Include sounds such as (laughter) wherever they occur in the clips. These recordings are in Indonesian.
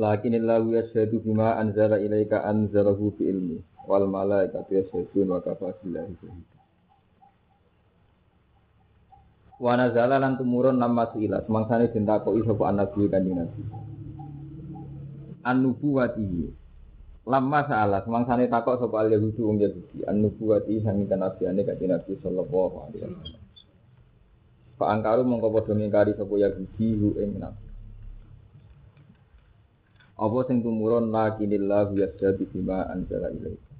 Lakinillahu yashhadu bima anzala ilaika anzalahu fi ilmi wal malaikatu yashhadun wa kafa billahi shahida. Wa nazala lan tumurun nama suila semangsane den takoki sapa annabi kanjeng Nabi. An-nubuwati Lama salah, semangsane takok sapa al Yahudi wong Yahudi, an-nubuwati sami kanabiane kanjeng Nabi sallallahu alaihi wasallam. Pak angkaru mongko padha ngingkari sapa Yahudi hu ing nabi. Apa sing tumurun lakinillahu yasdadu bima anzala ilaika.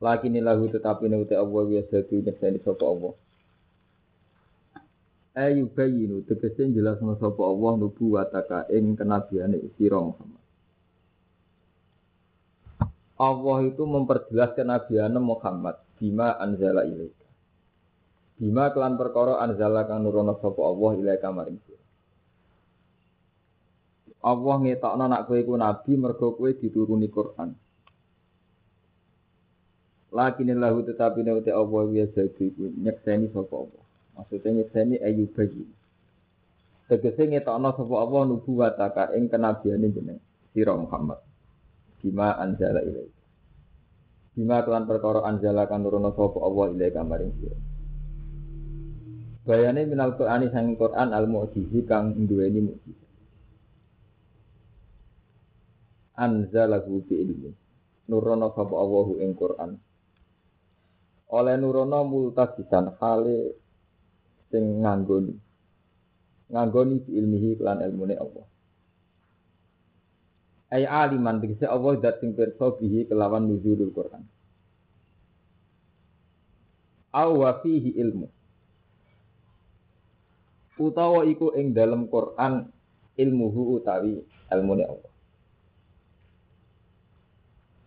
Lakinillahu tetapi nek Allah yasdadu nyekseni sapa Allah. Ayu bayinu tegese jelasno sapa Allah nubuwataka ing kenabiane sira Muhammad. Allah itu memperjelas kenabiane Muhammad bima anzala ilaika. Bima kelan perkara anzala kang nurono sapa Allah ilaika maring. Allah ngetokno nak kowe iku nabi mergo kowe dituruni Quran. Lakin lahu tetapi nek Allah ya jadi nyekseni sapa Allah. Maksudnya nyekseni ayu bagi. Tegese ngetokno sapa Allah nubuwataka ing kenabiane jeneng sira Muhammad. Bima anzala ilaika. Bima kelan perkara anzala kan nurono sapa Allah ilaika maring sira. Bayane minal Qur'ani sanging Qur'an al-mu'jizi kang duweni mukjizat. Anzalahu bi ilmi. Nurono sapa Allahu ing Quran. Oleh nurono multajisan hale sing nganggoni. Nganggoni bi ilmihi kelan ilmune Allah. Ay aliman tegese Allah dat sing pirsa bihi kelawan nuzulul Quran. Aw wa fihi ilmu. Utawa iku ing dalam Quran ilmuhu utawi ilmune Allah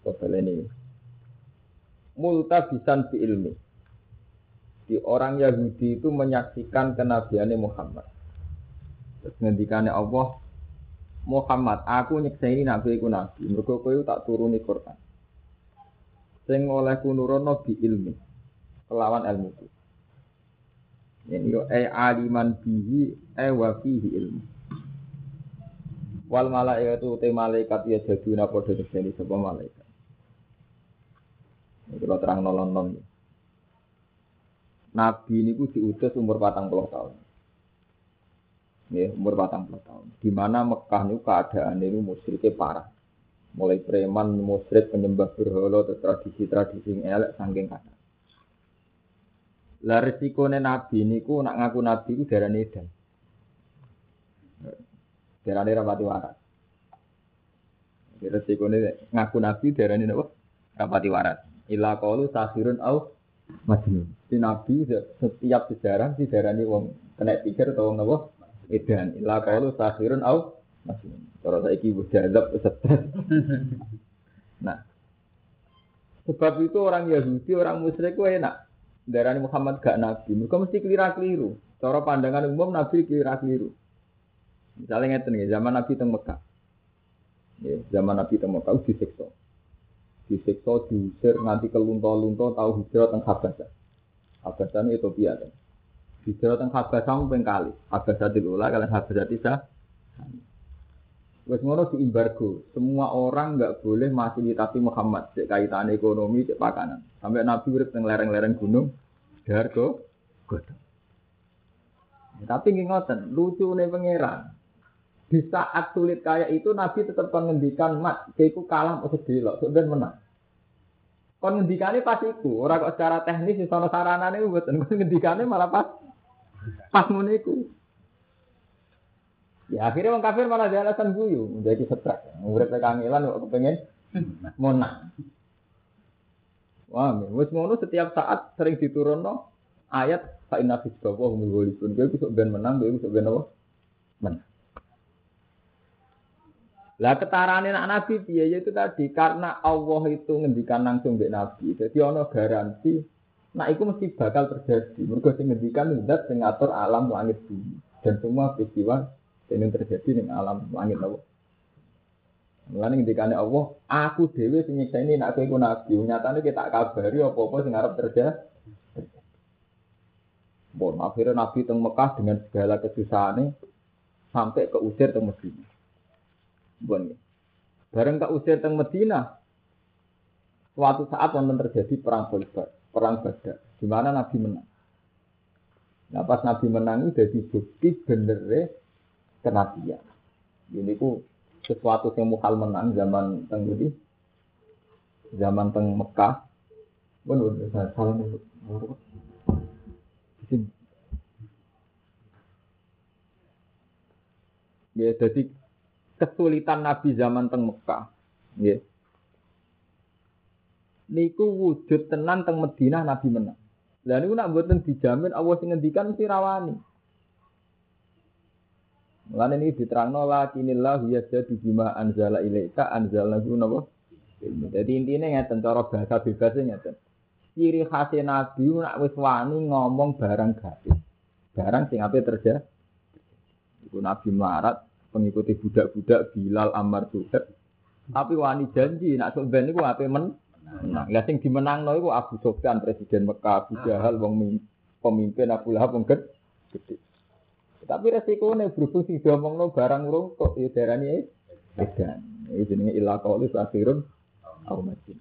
ini multabisan fi ilmi. Di orang Yahudi itu menyaksikan kenabiannya Muhammad. Terus ngendikane Allah, Muhammad, aku nyekseni nabi iku nabi. Mergo kowe tak turuni Quran. Sing oleh nurono bi ilmi. Kelawan ilmu itu. Ini yo e aliman bihi e wa fihi ilmu. Wal malaikatu te malaikat ya jaduna padha nyekseni sapa malaikat. Kalau terang nolong non. Nabi ini ku diutus umur patang puluh tahun. Ya, umur patang puluh tahun. Di mana Mekah ini keadaan ini musyriknya parah. Mulai preman, musyrik, penyembah berhala, tradisi-tradisi yang elek, sangking kata. Lah resikone Nabi ini ku nak ngaku Nabi ku nedan. Darah rapati waras. Resikone ngaku Nabi darah ini apa? Rapati waras. Ila qalu sahirun au majnun. Si Nabi setiap sejarah didarani wong kena pikir atau wong apa? Edan. Ila qalu sahirun au majnun. Cara saiki wis dianggap stres. (laughs) Nah, sebab itu orang Yahudi, orang musyrik ku enak. Darani Muhammad gak nabi. Mereka mesti keliru-keliru. Cara pandangan umum nabi keliru-keliru. Misalnya ngeten zaman Nabi teng Mekah. Ya, zaman Nabi teng Mekah disiksa disiksa diusir nganti kelunto-lunto tahu hijrah teng Habasah. Habasah itu Ethiopia kan. Hijrah teng Habasah ping kali. Habasah dilula kalian Habasah tidak. Wes ngono di embargo. Semua orang nggak boleh fasilitasi Muhammad cek kaitan ekonomi, cek pakanan. Sampai Nabi urip teng lereng-lereng gunung, dargo, godong. Ya, tapi ngoten, lucu nih pangeran. Di saat sulit kayak itu Nabi tetap mengendikan mat, keiku kalah atau delok, sebenarnya menang. Kon ngendikane pas iku, ora kok secara teknis iso ana saranane mboten. Kon ngendikane malah pas pas ngono iku. Ya akhirnya wong kafir malah dia alasan guyu, menjadi stres. Urip kangelan kok kepengen menang. Wah, wis ngono setiap saat sering diturunno ayat fa inna fi sabawa humul ghalibun. Kowe besok ben menang, kowe besok ben apa? Menang. Lah ketarane nak nabi piye ya itu tadi karena Allah itu ngendikan langsung mbek nabi. Jadi ono garansi nah itu mesti bakal terjadi. Mergo sing ngendikan zat sing alam langit bumi dan semua peristiwa yang terjadi ning alam langit Allah. Mulane ngendikane Allah, aku dhewe sing nyiksa ini nak kowe iku nabi. Nyatane kita kabari apa-apa sing arep terjadi. Bon, akhirnya Nabi teng Mekah dengan segala kesusahannya sampai ke usir teng Medina. Bon, bareng ke usir teng Medina, suatu saat wonten terjadi perang Khaybar, perang Badar, di mana Nabi menang. Nah pas Nabi menang itu jadi bukti benernya kenabian. Ini ku sesuatu yang muhal menang zaman teng Budi, zaman teng Mekah. Bon, nih. Ya, jadi kesulitan Nabi zaman teng Mekah. Ya. Niku wujud tenan teng Madinah Nabi menang. Lah niku nak mboten dijamin Allah sing ngendikan mesti rawani. Mulane ini diterangno lakinillah yajadu bima anzala ilaika anzalna napa? Jadi intinya ngeten cara bahasa bebasnya ngeten. Ciri khas Nabi nak wis wani ngomong barang gaib. Barang sing ape terjadi. Iku Nabi melarat pengikuti budak-budak Bilal Ammar Suhaib. Tapi wani janji nak sok ben iku ape men menang. Lah sing dimenangno iku Abu Sufyan presiden Mekah, Abu Jahal wong pemimpin Abu Lahab wong gede. Tapi resikonya berhubung sing diomongno barang urung kok ya darani edan. Iki jenenge ila qaulus akhirun au majin.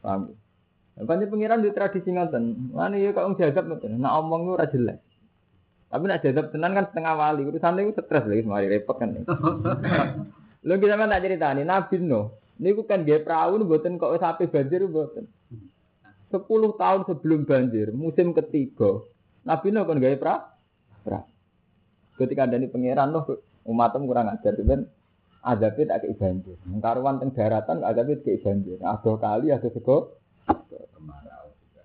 Paham? Banyak pengiran di tradisi ngoten. Lan ya kok jadab ngoten. Nak omong ora jelas. Tapi nak jadab tenan kan setengah wali. Urusan itu stres lagi, mari repot kan. (laughs) Lu kita kan tak cerita nih, Nabi no. Ini kan gaya perahu nih buatin kok sampai banjir buatin. Sepuluh tahun sebelum banjir, musim ketiga, Nabi no kan gaya perahu. Perahu. Ketika ada nih pangeran loh, umatem kurang ajar, cuman azabnya tak kayak banjir. Karuan teng daratan azabnya kayak banjir. Ada kali ada sego.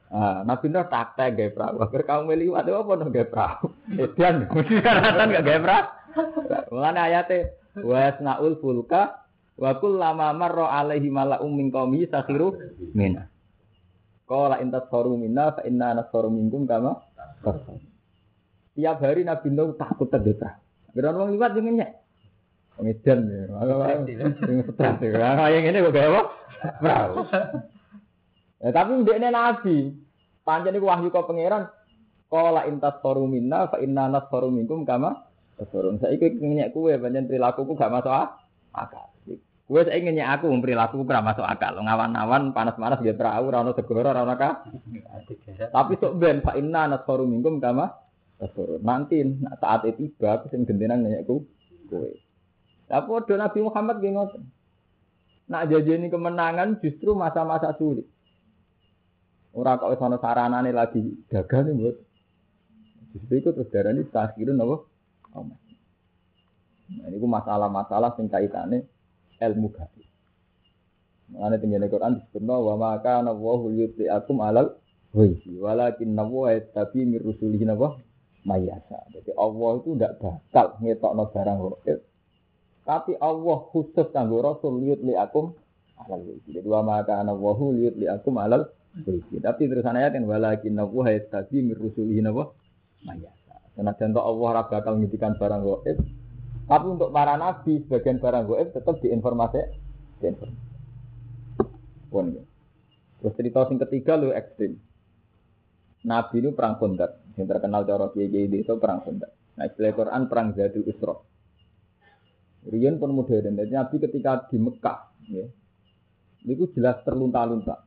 Ah, Nabi Nuh taktek gaya perahu. Agar kamu melihat apa no gaya perahu. (laughs) Edan, (laughs) mesti daratan gak gaya perahu. Mulane ayate wasnaul fulka wa kullama marra alaihi mala'um min qaumi sakhiru minna. Qala intas saru minna fa inna nasaru minkum kama Tiap hari Nabi Nuh takut terdekat. Geran wong liwat yo ngenyek. Ngedan ya. Sing stres. (laughs) Kayak ngene kok gawe apa? Perahu. Ya, tapi ndekne nabi. Pancen iku wahyu kok pangeran. Qala intas saru minna fa inna nasaru minkum kama. Saya ikut ngenyek kue, banyak perilakuku gak masuk akal. Kue saya ngenyek aku, perilaku gak masuk akal. Ngawan-ngawan, panas-panas, dia perahu, rano segoro, rano kah. Tapi sok ben, Pak Inna, nasoru minggum, kama. Kesurun. Nanti, saat itu tiba, aku sing gendenan ngenyekku. Tapi udah Nabi Muhammad gini ngoten. Nak ini kemenangan justru masa-masa sulit. Orang kok sana saranane lagi gagal nih buat. Justru itu terus darah ini takhirun apa? Nah, ini masalah-masalah sing kaitane ilmu gaib. Mengenai tinggal Quran disebutnya wa maka nawahu yutli akum alal wisi walakin nawahu tapi mirusulihi nawahu mayasa. Jadi Allah itu tidak bakal ngetokno barang gaib. Tapi Allah khusus kanggo Rasul yutli akum alal wisi. Jadi wa maka nawahu yutli akum alal wisi. Tapi terus ayat kan walakin nawahu tapi mirusulihi nawahu mayasa. Karena contoh Allah ora bakal ngintikan barang goib. Tapi untuk para nabi, sebagian barang goib tetap diinformasi. Diinformasi. Pun ya. Terus cerita sing ketiga lu ekstrim. Nabi itu perang kondak. Yang terkenal cara kiai itu perang kondak. Nah istilah Quran perang Zadul Isra. Rian pun modern. Jadi Nabi ketika di Mekah, ya, itu jelas terlunta-lunta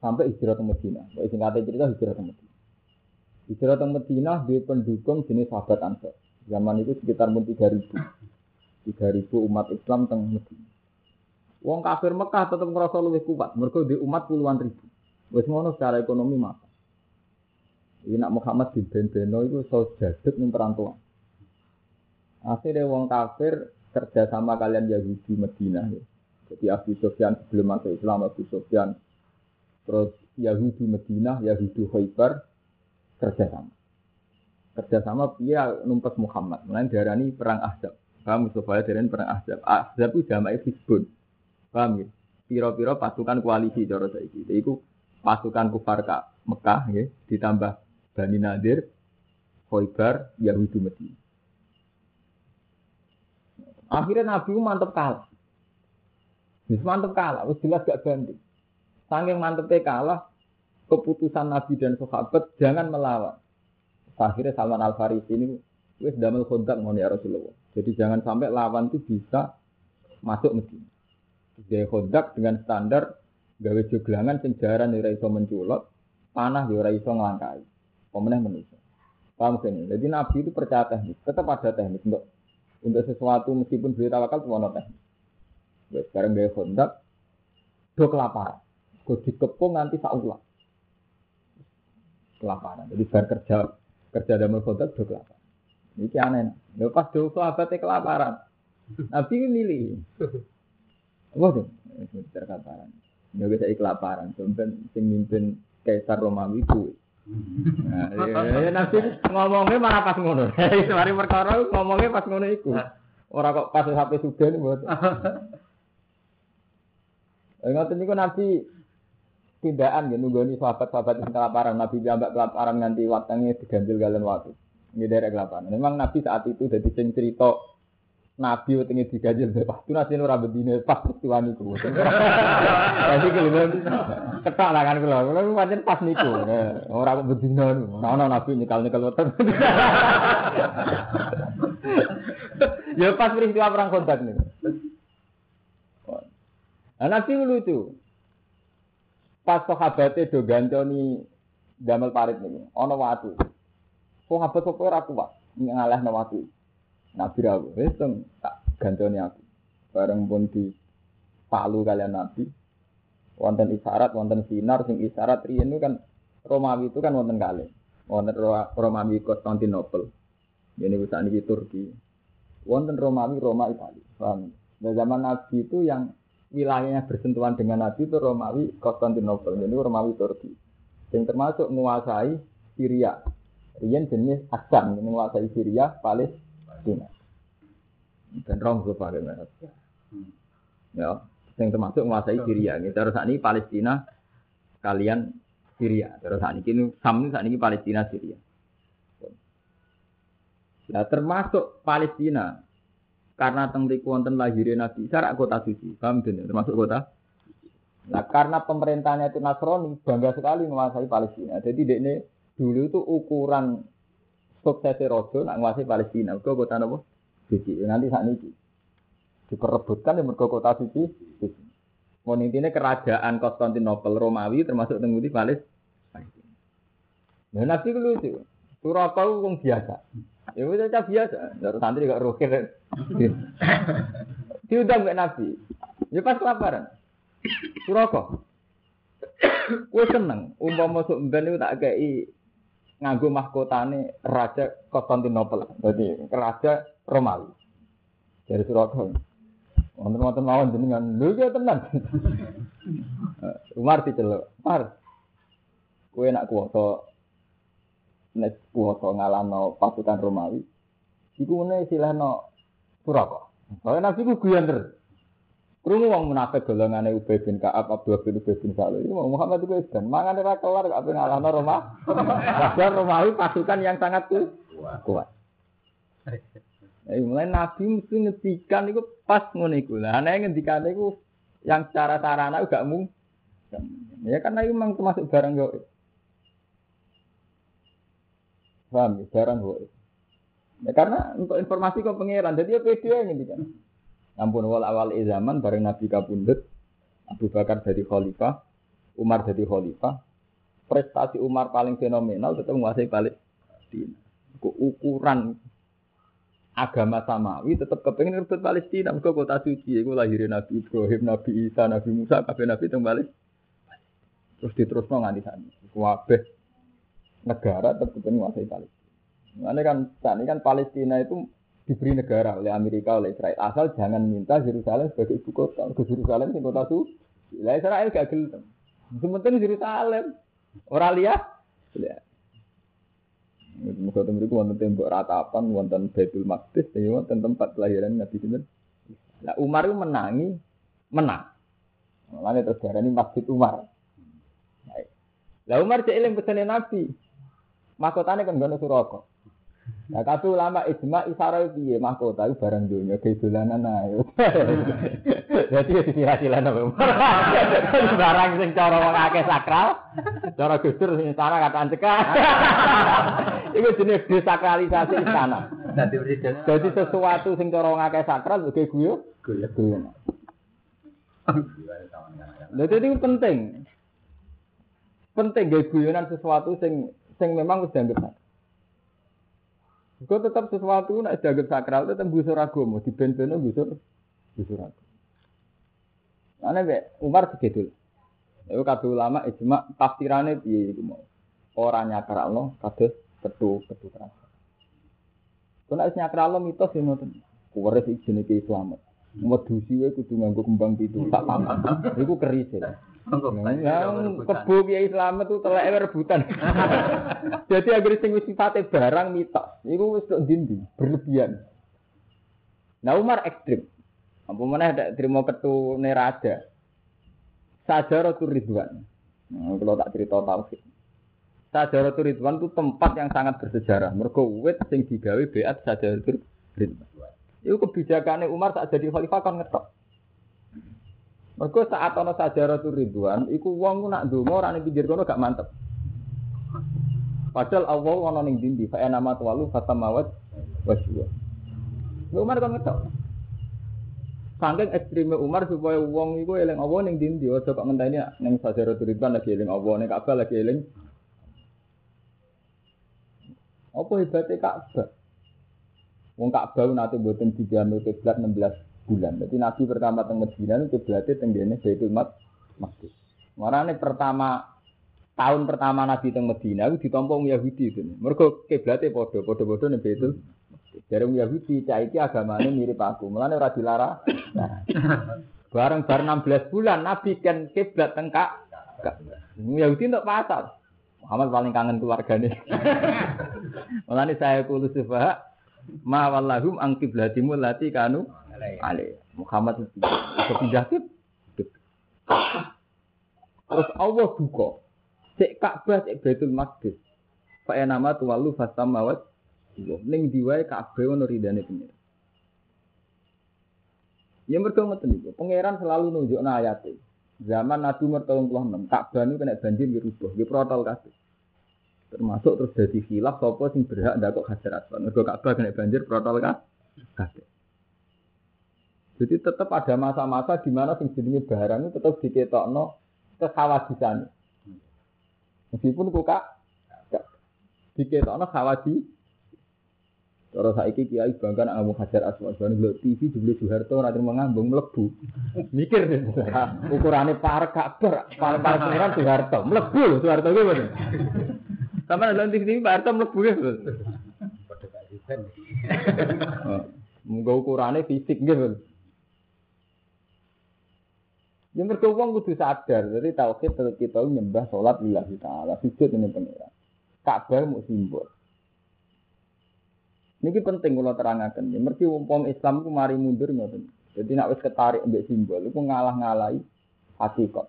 sampai hijrah ke Medina. Kalau singkatnya cerita hijrah ke Medina. Hijrah ke Madinah di pendukung jenis sahabat Ansar. Zaman itu sekitar pun 3000. 3000 umat Islam teng Madinah. Wong kafir Mekah tetap ngerasa lebih kuat. Mereka di umat puluhan ribu. Wes ngono secara ekonomi maka. Ini nak Muhammad Ben Beno itu so jaduk nih perantauan. Akhirnya wong kafir kerja sama kalian Yahudi Medina. Ya. Jadi Abu Sofyan sebelum masuk Islam Abu Sofyan terus Yahudi Medina, Yahudi Khaybar, kerjasama. Kerjasama dia numpes Muhammad. Mulai darani perang Ahzab. Paham supaya dari perang Ahzab. Ahzab itu jamaah Hizbun. Paham ya? Piro-piro pasukan koalisi cara saiki. Iku pasukan kufar ka Mekah ya, ditambah Bani Nadir, Khoibar, Yahudi Medina. Akhirnya Nabi mantep kalah. Wis mantep kalah, wis jelas gak banding. Saking mantepnya kalah, keputusan Nabi dan sahabat jangan melawan. Akhirnya Salman Al Farisi ini wis damel kontak mau ya Rasulullah. Jadi jangan sampai lawan itu bisa masuk Medina. Dia kontak dengan standar gawe joglangan sing jaran ora iso menculot, panah ya ora iso nglangkai. Pemenang manusia. Paham kan? Jadi Nabi itu percaya teknik, tetap ada teknik untuk untuk sesuatu meskipun beliau tawakal semua teknik. Ya, sekarang gaya kontak, do kelaparan. Kau dikepung nanti saulah. Kelaparan. Jadi bar kerja kerja dalam kontak do kelaparan. Ini aneh. Lho pas do sahabatnya kelaparan. Nabi milih. Apa tuh? Kelaparan. Ya bisa kelaparan. Sampai sing mimpin Kaisar Romawi kuwi. Nah, ya, nanti ngomongnya malah pas ngono. (laughs) Semari perkara ngomongnya pas ngono iku. Ora kok pas sudah nih buat. Ngoten niku Nabi tindakan ya nunggoni sahabat-sahabat sing kelaparan. Nabi jambak kelaparan nganti watangnya diganjil galen waktu. Ini daerah kelaparan. Memang Nabi saat itu jadi sing cerita Nabi wetenge digajil pas tu nasi ora bedine pas peristiwa niku. (laughs) Jadi kelima ketak lah kan kula. Kula pancen pas niku. Ora kok bedina niku. Ono Nabi nyekal-nyekal weten. (laughs) Ya pas peristiwa perang kontak niku. Nah, Nabi lucu. Pas sahabatnya do gantoni damel parit niku, ana watu. Sahabat sapa ora kuat ngalahno watu. Nabi rawuh wis tak gantoni aku. Bareng pun di palu kalian Nabi. Wonten isyarat, wonten sinar, sing isyarat riyen kan Romawi itu kan wonten kali. Wonten Romawi Konstantinopel. Ini bisa niki Turki. Wonten Romawi Roma Italia. Paham? Nah, zaman Nabi itu yang wilayahnya bersentuhan dengan Nabi itu Romawi Konstantinopel. Jadi Romawi Turki. Yang termasuk menguasai Syria. Rian jenis Assam, menguasai Syria, Palestina. Dan gue pakai Ya, yang termasuk menguasai Syria. Ini terus saat ini Palestina kalian Syria. Terus ini Sam saat ini Palestina Syria. Nah termasuk Palestina karena tentang wonten lahirnya Nabi Isa kota suci, paham tidak? Termasuk kota. Nah karena pemerintahnya itu Nasrani bangga sekali menguasai Palestina. Jadi ini dulu itu ukuran suksesnya Rojo nak nguasai Palestina. Mereka kota apa? Suci. Nanti saat ini diperebutkan di mereka kota suci. suci. Mau intinya kerajaan Konstantinopel Romawi termasuk tenggudi Palestina. Nah, nanti lucu. Suraka itu biasa. Ya udah biasa. Dari santri gak rukir. Diundang ke Nabi. Ya pas kelaparan. Suraka. Gue seneng. Umpama masuk ben itu tak kayak nganggo mahkotane Raja Konstantinopel. Jadi Raja Romawi. Dari Surabaya. Wonten-wonten mawon jenengan. Lho ya tenan. Umar diceluk. Umar. Kowe nak kuwasa nek kuwasa ngalahno pasukan Romawi. Iku ngene silahno Surabaya. Soalnya nabi ku guyon terus. Krungu wong munafik golongane Ubay bin Ka'ab, Abdul bin Ubay bin Salul. Ini Muhammad itu edan. Mangan ora kelar kok ape ngalahno Roma. (laughs) Padahal Romawi pasukan yang sangat kuat. Nah, mulai Nabi mesti ngetikan itu pas ngono iku. Lah ana iku yang cara sarana gak mu. Ya karena itu memang termasuk barang yo. Paham ya, barang yo. Ya karena untuk informasi kok pangeran, jadi ya pede ngendikan. Ampun wal awal zaman bareng Nabi kabundut, Abu Bakar jadi khalifah, Umar jadi khalifah. Prestasi Umar paling fenomenal tetap menguasai Palestina. Ukuran agama samawi tetap kepengen rebut Palestina. Mereka kota suci, itu lahirin Nabi Ibrahim, Nabi Isa, Nabi Musa, kabeh Nabi balik. Terus diterusno nganti sana. Kabeh negara tetap menguasai Palestina. Ini kan, ini kan Palestina itu diberi negara oleh Amerika oleh Israel asal jangan minta Yerusalem sebagai ibu kota ke Yerusalem sing kota su lah Israel gak gelem sementing Yerusalem orang lihat lihat Muga teng mriku wonten tembok ratapan, wonten Baitul Maqdis, ya wonten tempat kelahiran Nabi sinten. Lah Umar itu menangi, menang. Mulane terus diarani Masjid Umar. Lah Umar cek eling pesene Nabi. Mahkotane kan ngono suraka. Nah, kabeh ulama ijma isara piye mahkota iku barang dunya ge dolanan ae. (laughs) Dadi ya dikira-kira apa. (laughs) Barang sing cara wong akeh sakral, cara gusur sing istana kataan cekak. (laughs) Iku jenis desakralisasi istana. Dadi presiden. Jadi sesuatu sing cara wong akeh sakral ge guyu, guyu. Lha dadi itu penting. Penting ge guyonan sesuatu sing sing memang wis dianggap sakral. Kau tetap sesuatu nak dianggap sakral tetap busur agama, di ben-beno busur busur agama. Mana be Umar segitu. Itu kata ulama ijma tafsirannya piye iku mau. Ora nyakralno kados ketu ketu terang. Kau nak nyakralno mitos yang ngoten. Kuwaris ijine ke Islam. Medusi wae kudu nganggo kembang pitu tak paman. Iku keris ya. Yang kebo kiai Islam itu telek rebutan. (laughs) Jadi agar sing wis sifate barang mitos, iku wis tok dindi, berlebihan. Nah Umar ekstrim. Apa mana ada terima ketu nerada. Sajaratul Ridwan. Nah, kalau tak cerita tauhid. Sajaratul Ridwan itu tempat yang sangat bersejarah. Mergo wit sing digawe beat Sajaratul Ridwan. Itu kebijakannya Umar saat jadi khalifah kan ngetok. Mergo saat ana Sajaratul Ridwan, iku wong nak ndonga ora ning pinggir kono gak mantep. Padahal Allah ana ning dindi, fa nama tawalu fatamawat waswa. Umar kan ngetok. Saking ekstreme Umar supaya wong iku eling Allah ning dindi, aja kok ngenteni ning Sajaratul Ridwan lagi eling Allah, ning Ka'bah lagi eling. Apa hebatnya Ka'bah? Wong Ka'bah nanti mboten dijamu kiblat 16 bulan. Jadi Nabi pertama teng Medina itu kiblatnya tenggene Baitul Maqdis. Marane pertama tahun pertama Nabi teng Medina itu ditampa wong Yahudi itu. Mergo kiblatnya padha, padha-padha ning Baitul Dari Yahudi, cah iki agamane mirip aku. Mulane ora dilarang. Nah. Bareng bar 16 bulan Nabi kan kiblat teng Kak. Yahudi untuk pasar. Muhammad paling kangen keluargane. (laughs) Mulane saya kulo subha ma wallahum ang kiblatimu lati kanu ale. Muhammad itu pindah kib. Terus Allah duka. Cek Ka'bah cek Baitul Maqdis. Fa nama tuwalu fasamawat. Ning diwae Ka'bah ono ridane pengiran. Ya mergo ngoten niku. Pangeran selalu nunjukna ayate. Zaman Nabi Umar 36, Ka'bah niku kena banjir dirubah, di protol kabeh. Termasuk terus jadi khilaf sapa sing berhak ndakok Hajar Aswad. Mergo Ka'bah kena banjir protol kabeh. Jadi tetap ada masa-masa di mana sing jenenge barang tetap diketokno kekhawatisan. Meskipun kok kak diketokno khawati Cara saiki kiai bangga nak ngomong Hajar Aswad, bareng ndelok TV jebule Soeharto ora terima ngambung mlebu. (laughs) Mikir deh. (laughs) Ukurane parek Ka'bah, paling paling pangeran Soeharto, mlebu lho Soeharto kuwi mboten. (laughs) Sama ndelok TV Pak Harto mlebu ya. Padha ukurane fisik nggih. Ya mergo wong kudu sadar, jadi tauhid tetep kita nyembah salat lillahi taala, sujud ini pengiran. Ka'bah mau simbol. Niki penting kalau terangaken. Ya mergi wong Islam ku mari mundur ngoten. Jadi nak wis ketarik mbek simbol iku ngalah-ngalahi hakikat.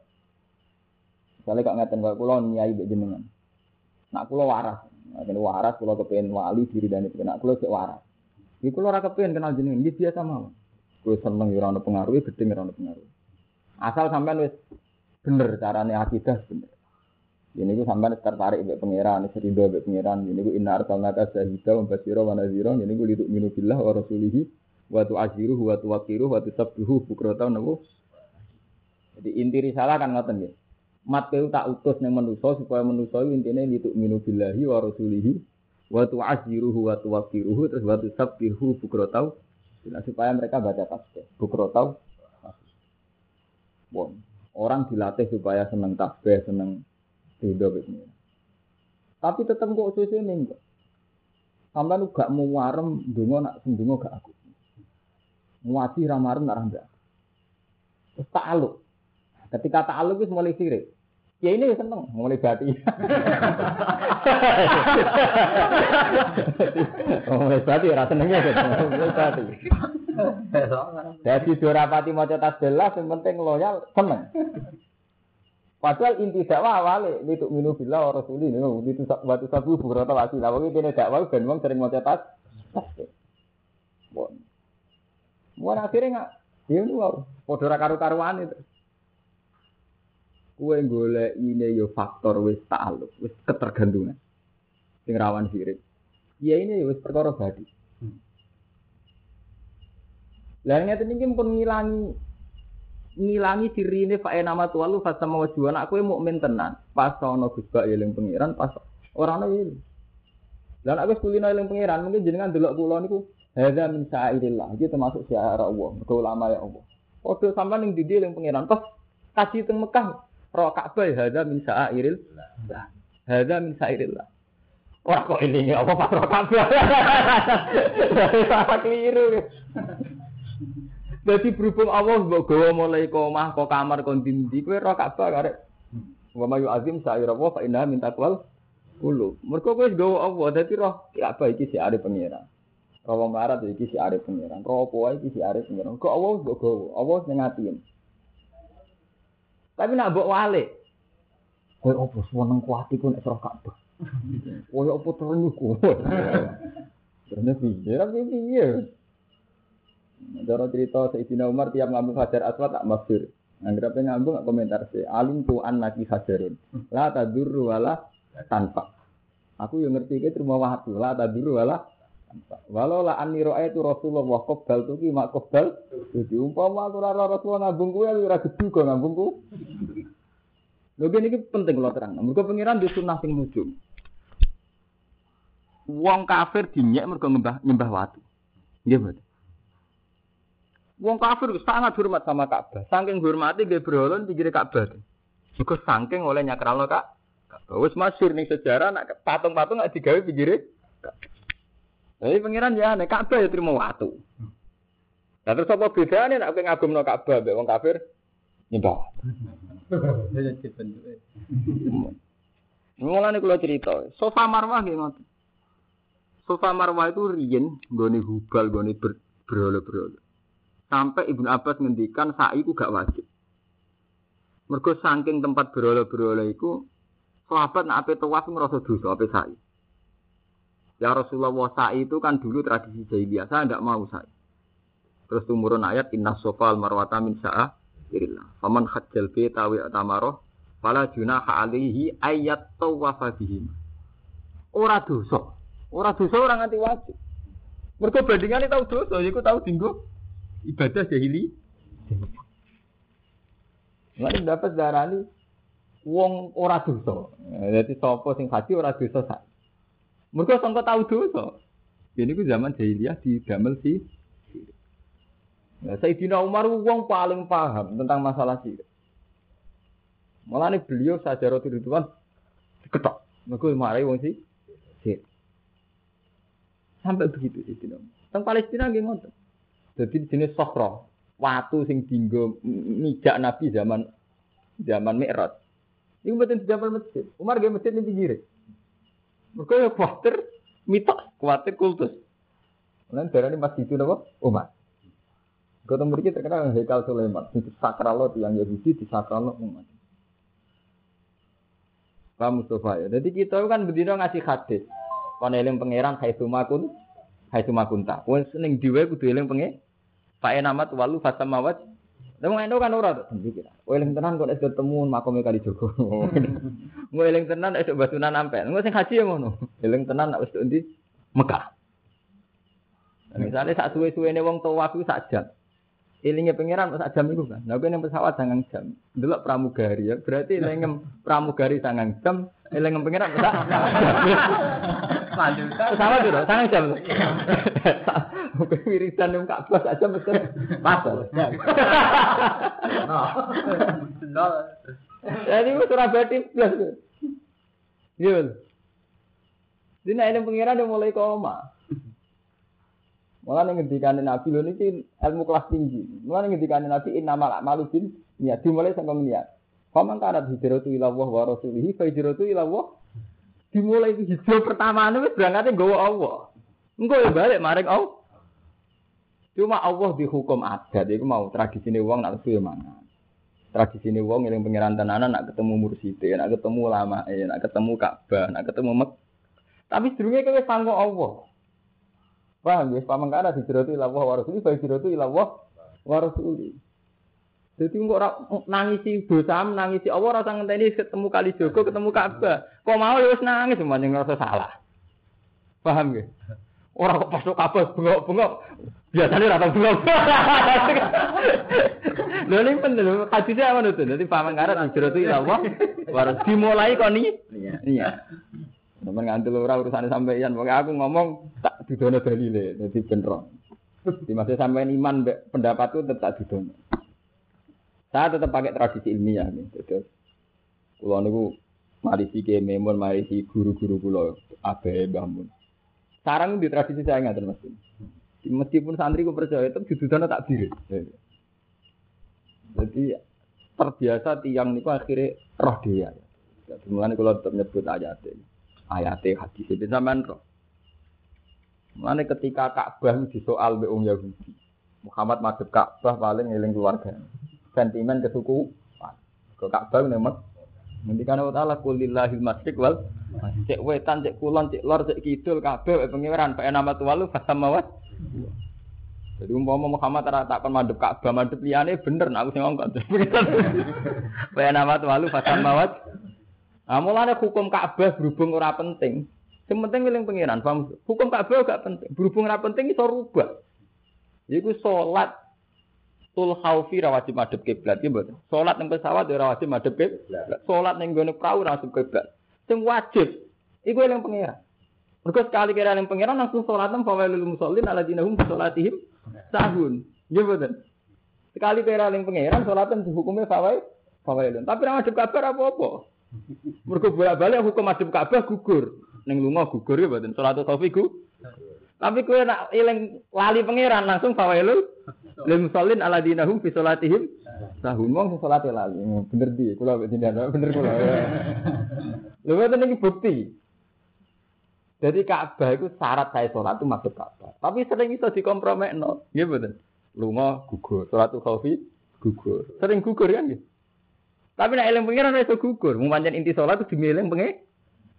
Misalnya kok ngeten kok kula nyai mbek jenengan. Nak kula waras, kula waras kula kepengin wali diri dan itu nak kula sik waras. Iki kula ora kenal jenengan, iki biasa mawon. Kula seneng ya ora ono pengaruh, gedhe ora ono pengaruh. Asal sampean wis bener carane akidah bener. Ini ku sampean tertarik mbek pangeran, serido mbek pangeran. Ini ku inna arsalnaka syahida wa basyira wa nadhira. Ini ku liduk minu billah wa rasulihi wa tu'aziruhu wa tuwaqiruhu wa tusabbihu bukrata nabu. Jadi inti risalah kan ngoten nggih. Mat tak utus ning manusa supaya manusa intine liduk minu billahi wa rasulihi wa tu'aziruhu wa tuwaqiruhu terus wa tusabbihu bukrata supaya mereka baca tasbih. Bukrata Orang dilatih supaya seneng tasbih, seneng ridho. Tapi tetap kok susu ini enggak. Sampai lu gak mau warem, dungo nak sendungo gak aku. Muati ramarem nak rambak. Terus ta'aluk. Ketika ta'aluk itu mulai sirik. Ya ini seneng mulai bati. mulai bati ora senenge. Mulai bati. Jadi dua rapati maca tasbih yang penting loyal seneng. Padahal inti dakwah awale itu minu bila wa rasuli ini itu batu sabu bukrata wasila. Wae dene dakwah ben wong sering maca tas. Mun akhirnya nggak, ya wow, padha ora karu-karuan itu. Kue golek ini yo faktor wis ta'aluk, wis ketergantungan. Sing rawan sirik. Ya ini yo wis perkara badi. Lah ngeten iki pun ngilangi ngilangi dirine fa nama tualu fa sama wajuan aku mukmin tenan. Pas ana Bak eling pangeran, pas ora ana eling. Lan aku kulino eling pangeran, mungkin jenengan delok kula niku hadza min sa'irillah. Iki termasuk syiar Allah, mergo ulama ya Allah. Padha sampean ning didi eling pangeran, pas kaji teng Mekah Roh Ka'bah hadza min sa'iril. Hadza min sa'iril. Ora kok ini apa pas roh Ka'bah. Salah (laughs) keliru. Jadi berhubung Allah mbok gawa mulai ke omah ke kamar kon dindi kowe roh Ka'bah karek. Wa mayu azim sa'ira wa fa inna min taqwal kulo. Mergo kowe gawa Allah dadi roh Ka'bah iki si are pangeran. Roh melarat iki si are pangeran. Roh apa iki si are pangeran. Kok Allah mbok gawa, Allah sing ngatiin. Tapi nak mbok wale. Kowe opo seneng kuat iku nek serah Ka'bah. Kowe opo terenyu kowe. Terus piye? Ra piye? Cara cerita Sayyidina Umar tiap ngambung Hajar Aswad tak masyhur. Anggere apa ngambung komentar sih. Alim tu an lagi hajarun. La tadurru wala tanpa. Aku yang ngerti ke terima waktu. La tadurru wala. Walau la anni itu Rasulullah qabbal tu ki mak qabbal. Jadi umpama aku ora Rasulullah ngambung kuwi ora gedhe kok ngambungku. Lho ini penting kalau terang. Mereka pengiran di sunnah sing nujum. Wong kafir dinyek mereka nyembah nyembah watu. Betul. Wong kafir sangat hormat sama Ka'bah. Saking hormati dia berhalun pikir Ka'bah. Mereka saking oleh nyakralno Kak. Wis masyhur ning sejarah nak patung-patung nggak digawe pinggire. Jadi pengiran ya nek Ka'bah ya terima watu. Nah terus apa bedanya nek kowe ngagumno Ka'bah mbek wong kafir nyembah. (laughs) Mulane kula cerita, sofa marwah nggih ngoten. Sofa marwah itu riyen nggone hubal, nggone berhala-berhala. Sampai Ibnu Abbas ngendikan sa'i itu gak wajib. Mergo saking tempat berhala-berhala iku sahabat nak ape tawaf ngrasa dosa ape sa'i. Ya Rasulullah sa'i itu kan dulu tradisi jahiliyah, saya tidak mau sa'i. Terus tumurun ayat inna sofal marwata min sa'a Irillah. Faman hajjal bi tawi atamaroh fala junaha alaihi ayat tawafa bihim. Ora dosa. Ora dosa ora nganti wajib. Mergo bandingane tau dosa, iku tau dinggo ibadah jahili. Lan dapat darani wong ora dosa. Dadi sapa sing haji ora dosa sak. Mergo sangka tau dosa. Ini ku zaman jahiliyah didamel si Nah, Sayyidina Umar wong paling paham tentang masalah sirik. Malah nih beliau sadar itu Tuhan ketok. Mereka marahi wong si sirik. Sampai begitu Sayyidina Umar. Tentang Palestina nggih ngoten. Jadi jenis sokro, watu sing dinggo mijak Nabi zaman zaman Mi'raj. Iku mboten zaman masjid. Umar nggih masjid ning pinggir. Mereka ya kuatir mitos, kuatir kultus. Lan darani masjid itu napa? Umar. Kota mriki terkenal Hekal Sulaiman, itu sakral yang Yahudi di sakral umat. Pak Mustafa ya. Jadi kita kan berdino ngasih hadis. Kon pangeran hai sumakun, hai sumakunta. Wong seneng dhewe kudu eling pengen. Pak enamat walu fasamawat. Lah eno kan ora to pikir. Eling tenan kok nek ketemu makome kali Jogo. Mau (laughs) eling tenan esuk batunan ampe. Engko sing haji ya ngono. Eling tenan nek wis ndi Mekah. Misalnya sak suwe-suwene wong tawaf iku sak jam. Ilingnya pangeran sak jam itu kan. Nah, yang pesawat sangang jam. Dulu pramugari ya. Berarti ilingnya pramugari sangang jam. Ilingnya pangeran sak (laughs) Pesawat itu sangang jam. Mungkin (laughs) wiridan yang Ka'bah sak jam mesti pasal. (laughs) Jadi itu Surabaya plus. Iya. Jadi nah ini pangeran mulai koma. Malah ning ngendikane Nabi lho niki ilmu kelas tinggi. Malah ning ngendikane Nabi innamal a'malu bin niat dimulai saka niat. Faman kanat hijratu ila Allah wa rasulihi fa hijratu ila Allah. Dimulai hijrah pertama wis berangkatnya nggawa Allah. Engko ya balik maring Allah. Cuma Allah dihukum adat iku mau tradisine wong nak lesu ya mangan. Tradisine wong eling pangeran tenanan nak ketemu murside, nak ketemu lama, nak ketemu Ka'bah, nak ketemu Mek. Tapi sedurunge kowe sangko Allah. Paham ya, pamangkana hijratu ila Allah wa rasulihi fa hijratu Allah wa. Jadi kok nangisi dosa, nangisi Allah rasa ngenteni ketemu kali Jogo, ketemu Ka'bah. Kok mau ya wis nangis semuanya ngerasa salah. Paham ya? Ora kok pas Ka'bah bengok-bengok. Biasanya rata bengok. (laughs) Lho ini penting lho, hadisnya apa itu? Nanti paman karat hijratu ila Allah wa rasulihi. Dimulai kok nih? Iya. Sampai ngantul ora urusan sampeyan, pokoknya aku ngomong tak didono dalile, dadi benro. Di masa sampeyan iman mbek pendapatku tetap didono. Saya tetap pakai tradisi ilmiah nih. Terus kula niku marisi ke memon marisi guru-guru kula abe bangun. Sarang di tradisi saya ngaten Mas. Meskipun santri ku percaya itu didudono tak diri. Jadi terbiasa tiang niku akhirnya roh dia. Jadi mulane kula tetap nyebut ayat ini ayate hadis itu sampean roh. Mulane ketika Ka'bah disoal mbek wong Yahudi. Muhammad madhep Ka'bah paling eling keluarga. Sentimen kesuku. Ke Ka'bah. Nanti kan Allah Ta'ala kulillahil masjid wal cek wetan, cek kulon, cek lor, cek kidul, kabeh pengiran, pak nama tuwalu, fasamawat. Jadi umpama Muhammad ora takon madhep Ka'bah, madhep liyane bener nah aku sing ngongkon. (laughs) Pak nama tuwalu, fasamawat. Nah, mulane hukum Ka'bah berhubung ora penting. Yang penting eling pengiran? Hukum Ka'bah gak penting. Berhubung ora penting iso rubah. Iku salat tul khaufi ra wajib madhep kiblat iki mboten. Salat ning pesawat ora wajib madhep kiblat. Salat ning gone prau ora wajib kiblat. Sing wajib iku eling pengiran. Mergo sekali kira eling pengiran langsung salat nang fawailul musallin alladzina hum salatihim sahun. Nggih mboten. Sekali kira eling pengiran salatan hukumnya fawail fawailun. Tapi ra madhep kabar apa-apa. Mergo bolak-balik hukum madhep Ka'bah gugur. Ning lunga gugur ya mboten salat taufiq Tapi kowe nak eling lali pangeran langsung fawailul lil musallin alladzina hum fi salatihim sahun wong salate lali. Bener di kula tidak bener kula. (laughs) Lha mboten iki bukti. Jadi Ka'bah itu syarat saya sholat itu masuk Ka'bah. Tapi sering itu dikompromekno. Nggih mboten. Lunga gugur, salat khaufi gugur. Sering gugur kan. Tapi nek eling pengiran iso gugur. Pancen inti salat itu dimilih pengen.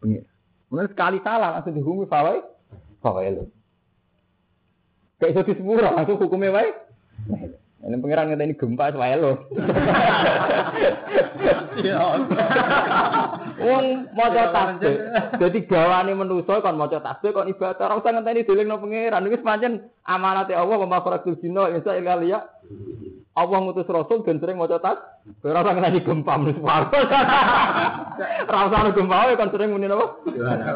Pengen. Mulai sekali salah langsung dihukumi fawai. Fawai lu. Kayak iso disepuro langsung hukumnya wae. Ini pengiran ngata ini gempa wae lo. Wong maca tasbih. Dadi gawane manusa kon maca tasbih kon ibadah ora usah ngenteni dilingno pangeran. Wis pancen amanate Allah wa makhrajatul jinna insa ila liya. Allah ngutus rasul dan sering maca tas. Ora usah ngenteni gempa mesti parah. Ora usah gempa wae kon sering muni napa?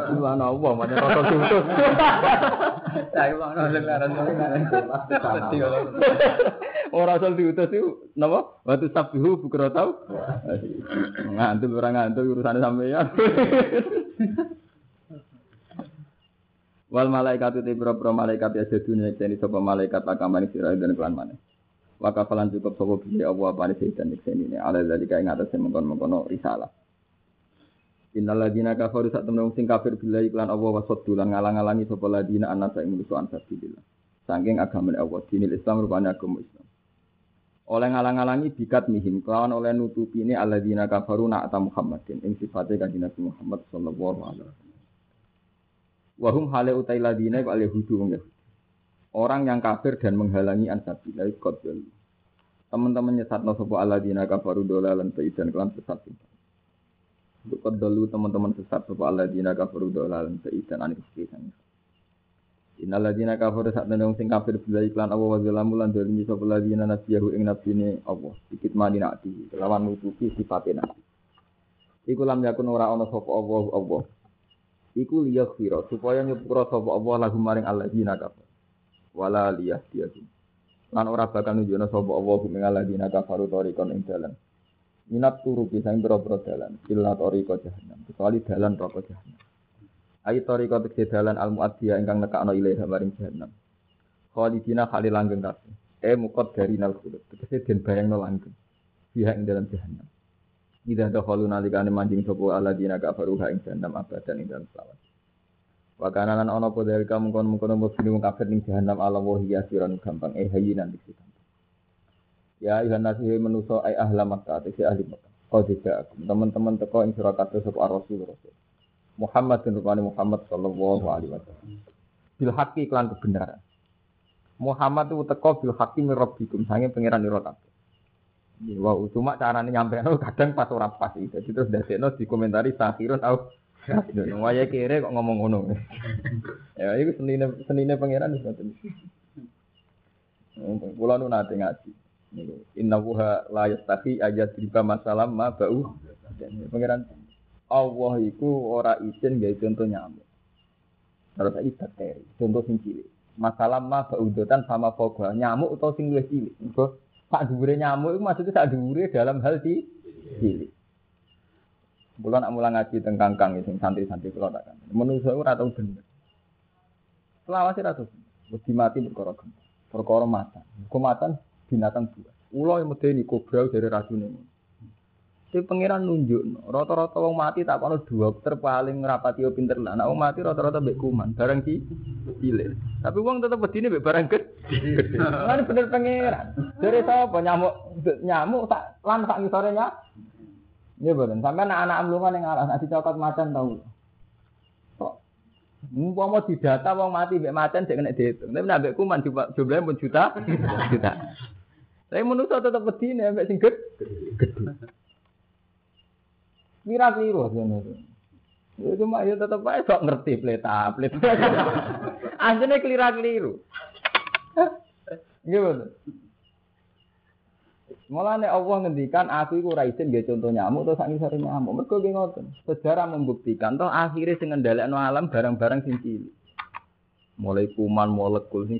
Gimana Allah macam rasul diutus. Saya laran Ora rasul diutus itu napa? Waktu sabihu bukra tau. Ngantul ora ngantul urusane sampeyan. Wal malaikat itu malaikat ya sedunia jadi sapa malaikat akamane sira dan kelan maneh. Wa kafalan cukup sapa bi Allah apa sedan ini ne ala dari kae ngatas mengkon-mengkono risalah. Innal ladina kafaru sak temen sing kafir billahi iklan Allah wa saddulan ngalang-alangi sapa ladina anasa ing musuh ansabilillah. Saking agama Allah dinil Islam rupane agama Islam. oleh ngalang-alangi bikat mihim kelawan oleh nutupi ini alladzina kafaru na'ata Muhammadin ing sifatnya kanjeng Nabi Muhammad sallallahu alaihi wasallam. Wahum hale utai ladina iku alyahudu ya. Orang yang kafir dan menghalangi ansabillah qadul. Teman-teman nyesatno sapa alladzina kafaru dolalan dan kelam sesat. Untuk qadulu teman-teman sesat sapa alladzina kafaru dolalan dan anis kesan. Innal ladzina kafaru sak tenan sing kafir bila iklan Allah wa zalamu lan dolimi sapa ladzina nasiyahu ing nabine Allah. Dikit mani nakti lawan nutupi sifate nabi. Iku lam yakun ora ana sapa Allah Allah. Iku liyaghfira supaya nyepura sapa Allah lahum maring alladzina kafir. Wala liyahdiyahum. Lan ora bakal nunjukna sapa Allah ing alladzina kafaru tariqon ing dalan. Minat turu bisa ing boro dalan. Illa tariqa jahannam. Kecuali dalan roko jahannam. Ayi toriko tegese dalan al muaddiya ingkang nekakno ilaiha maring jahannam. Khalidina khali langgeng kabeh. E mukot dari nal khulud. Tegese den bayangno langgeng. Biha ing dalam jahannam. Ida dakhalu nalikane manjing sapa alladzina kafaru ha ing jahannam abadan ing dalem selawat. Wa kana lan ana apa dari kamu kon mungkon wong kafir ning jahannam ala wa hiya siran gampang eh hayyinan dik gampang. Ya ayuhan nasi manusa ai ahla Makkah te ahli Makkah. Kau tidak teman-teman teko ing sira kabeh sapa rasul rasul. Muhammad bin rupane Muhammad sallallahu alaihi wasallam. Bil haqqi iklan kebenaran. Muhammad itu teko bil haqqi min rabbikum sange pangeran ira kabeh. Ya, wow, cuma caranya nyampe (laughs) kadang pas ora pas itu. Terus dasekno dikomentari sakhirun au waya kere kok ngomong ngono. (laughs) ya itu senine senine pangeran wis ngoten. Kula nu nate ngaji. Niku inna wuha la yastahi ayat riba masalam ma bau. Pangeran Allah iku ora izin gawe contoh nyamuk. Terus saiki bakteri, contoh sing cilik. Masalah ma baudotan sama foga nyamuk atau sing luwih cilik. Engko sak dhuwure nyamuk iku maksudnya sak dhuwure dalam hal cilik. Kulo nak mulang ngaji teng kangkang sing santri-santri kulo tak kan. Menungso ora tau bener. Selawase ra tau. Wedi mati perkara gempa. Perkara matan. Kematan binatang buas. Ulo yang medeni kobra dari racune. Si pangeran nunjuk, rata-rata wong mati tak kono dokter paling rapati yo pinter lah. Nek wong mati rata-rata mbek kuman, barang ki cilik. Tapi wong tetep bedine mbek barang gede. Lan bener pangeran. Dari sapa nyamuk nyamuk tak lan sak ngisore nyamuk. Iya betul. Sampai anak-anak amlungan yang alas nasi coklat macan tahu. Kok mau didata wong mati mbek macan cek kena dihitung. Tapi nek mbek kuman jumlahnya pun juta (laughs) juta. Tapi menurut tetap bedine mbek sing gede. Mira keliru sebenarnya. Ya cuma ya tetap aja sok ngerti pleta pleta. (laughs) Anjene kelira keliru. Gimana? Mulane Allah ngendikan aku iku ora izin nggih contoh nyamuk terus sak ngisore nyamuk. Mergo. Sejarah membuktikan toh akhirnya sing ngendhalekno alam barang-barang sing. Mulai kuman molekul sing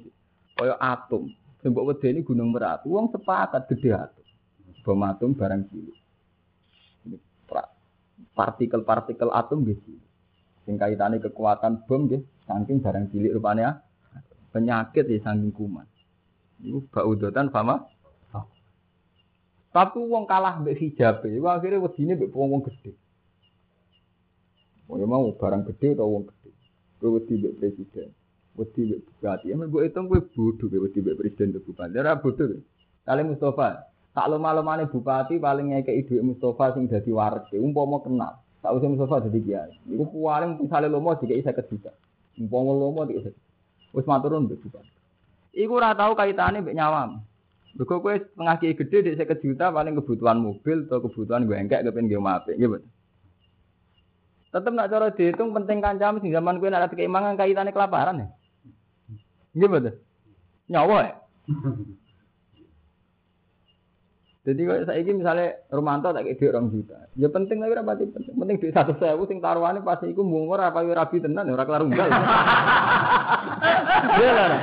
kaya atom. Sing mbok wedeni gunung Merapi, wong sepakat gede atom. Bom atom barang cilik. Partikel-partikel atom nggih cilik. Sing kaitane kekuatan bom nggih saking barang cilik rupanya penyakit ya saking kuman. Iku baudotan fama tapi wong kalah mbek hijab, iku akhirnya wedine mbek wong gede. Mau mau barang gede atau wong gede. Kowe wedi mbek presiden. Wedi mbek bupati. Emang gue hitung gue bodoh gue wedi mbek presiden atau bupati. Ora bodoh. Kali Mustafa, tak lama-lamane bupati paling ngekeki dhuwit Mustafa sing dadi warga. Umpama kenal. Tak usah Mustafa dadi kiai. Iku paling misale lomo dikeki 50 juta. Umpama lomo dikeki. Wis maturun mbek bupati. Iku ora tau kaitane mbek nyawam. Mergo kowe setengah kiai gede di 50 juta paling kebutuhan mobil atau kebutuhan gue engkek gue mape, gitu. Tetep nak cara dihitung penting kancam sing zaman kowe nak keimangan kaitane kelaparan ya. Nggih betul. Nyawa ya. Jadi kalau saya ini misalnya Romanto tak kayak orang juta, ya penting tapi rapati penting. Penting di satu sewu sing taruhannya pasti iku mungkur apa yo rabi tenan ora kelar unggal. (laughs) Iya lah.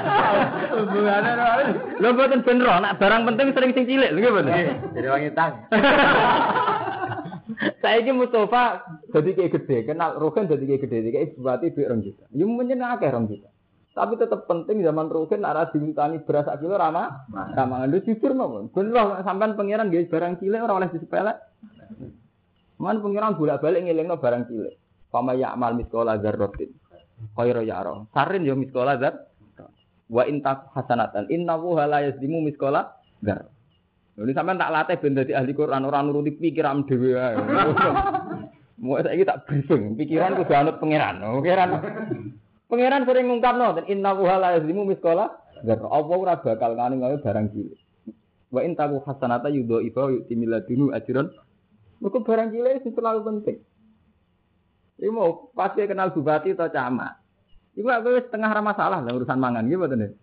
Hubungannya ora. Lho mboten ben ro, nak barang penting sering sing cilik lho mboten. Jadi wangi tang. (laughs) Saya ini Mustafa jadi kayak gede, kenal Rogen jadi kayak gede, kayak bupati duit orang juta. Ya mungkin akeh orang juta. Tapi tetap penting zaman Rogen arah diminta beras sak kilo ramah, ramah anda jujur mau. Bener sampean pangeran guys barang cilik orang oleh disepele. Man pangeran bolak balik ngelingno barang cilik. Pama ya amal miskola. Khaira ya roh. Sarin yo miskola zar. Wa intak hasanatan. Inna la yazlimu miskola zar. Ini sampean tak latih ben dadi ahli Quran ora nuruti pikiran dhewe ae. (laughs) Mau saiki tak briefing, pikiran kudu anut pangeran. Pangeran Pangeran sering ngungkapno dan inna wuha la yazlimu miskola zar. Allah ora bakal ngani ngawe barang cilik. Wa in taku hasanata yudho iba yu'ti miladunu ajron. Mergo barang cilik itu terlalu penting. Iku mau pasti kenal bupati atau camat. Iku aku wis setengah ramah salah lah urusan mangan gitu betul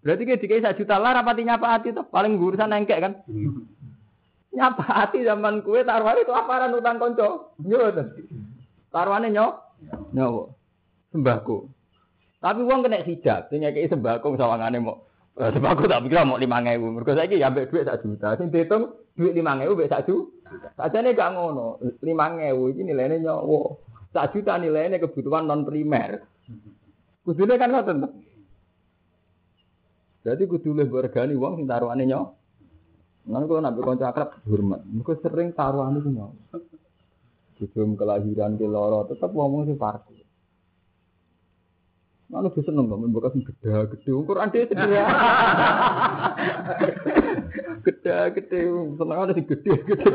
Berarti kayak dikai satu juta lah rapati nyapa hati tuh paling urusan engkek kan. Nyapa hati zaman kue taruhan itu aparan utang konco. Betul. Taruhannya nyok. Nyok. Sembako. Tapi uang kena hijab, sing ngekeki sembako sawangane mau eh, sembako tak pikir mau lima ngewu. Mergo saiki ya ambek duit sak juta. Sing dihitung duit lima ngewu mbek sak juta. Sajane gak ngono. Lima ngewu iki nilainya nyawa. Sak juta nilainya kebutuhan non primer. Kudune kan ngoten. Jadi kudu luwih bergani wong sing taruhane nyawa. Nanti kalau nabi konco akrab hormat. Mereka sering taruhan itu mau. Sebelum kelahiran ke loro tetap ngomong sih parku. Lalu dia seneng dong, membuka sing gede gede. (laughs) Quran dia sederhana. Gede gede, seneng ada sing gede gede.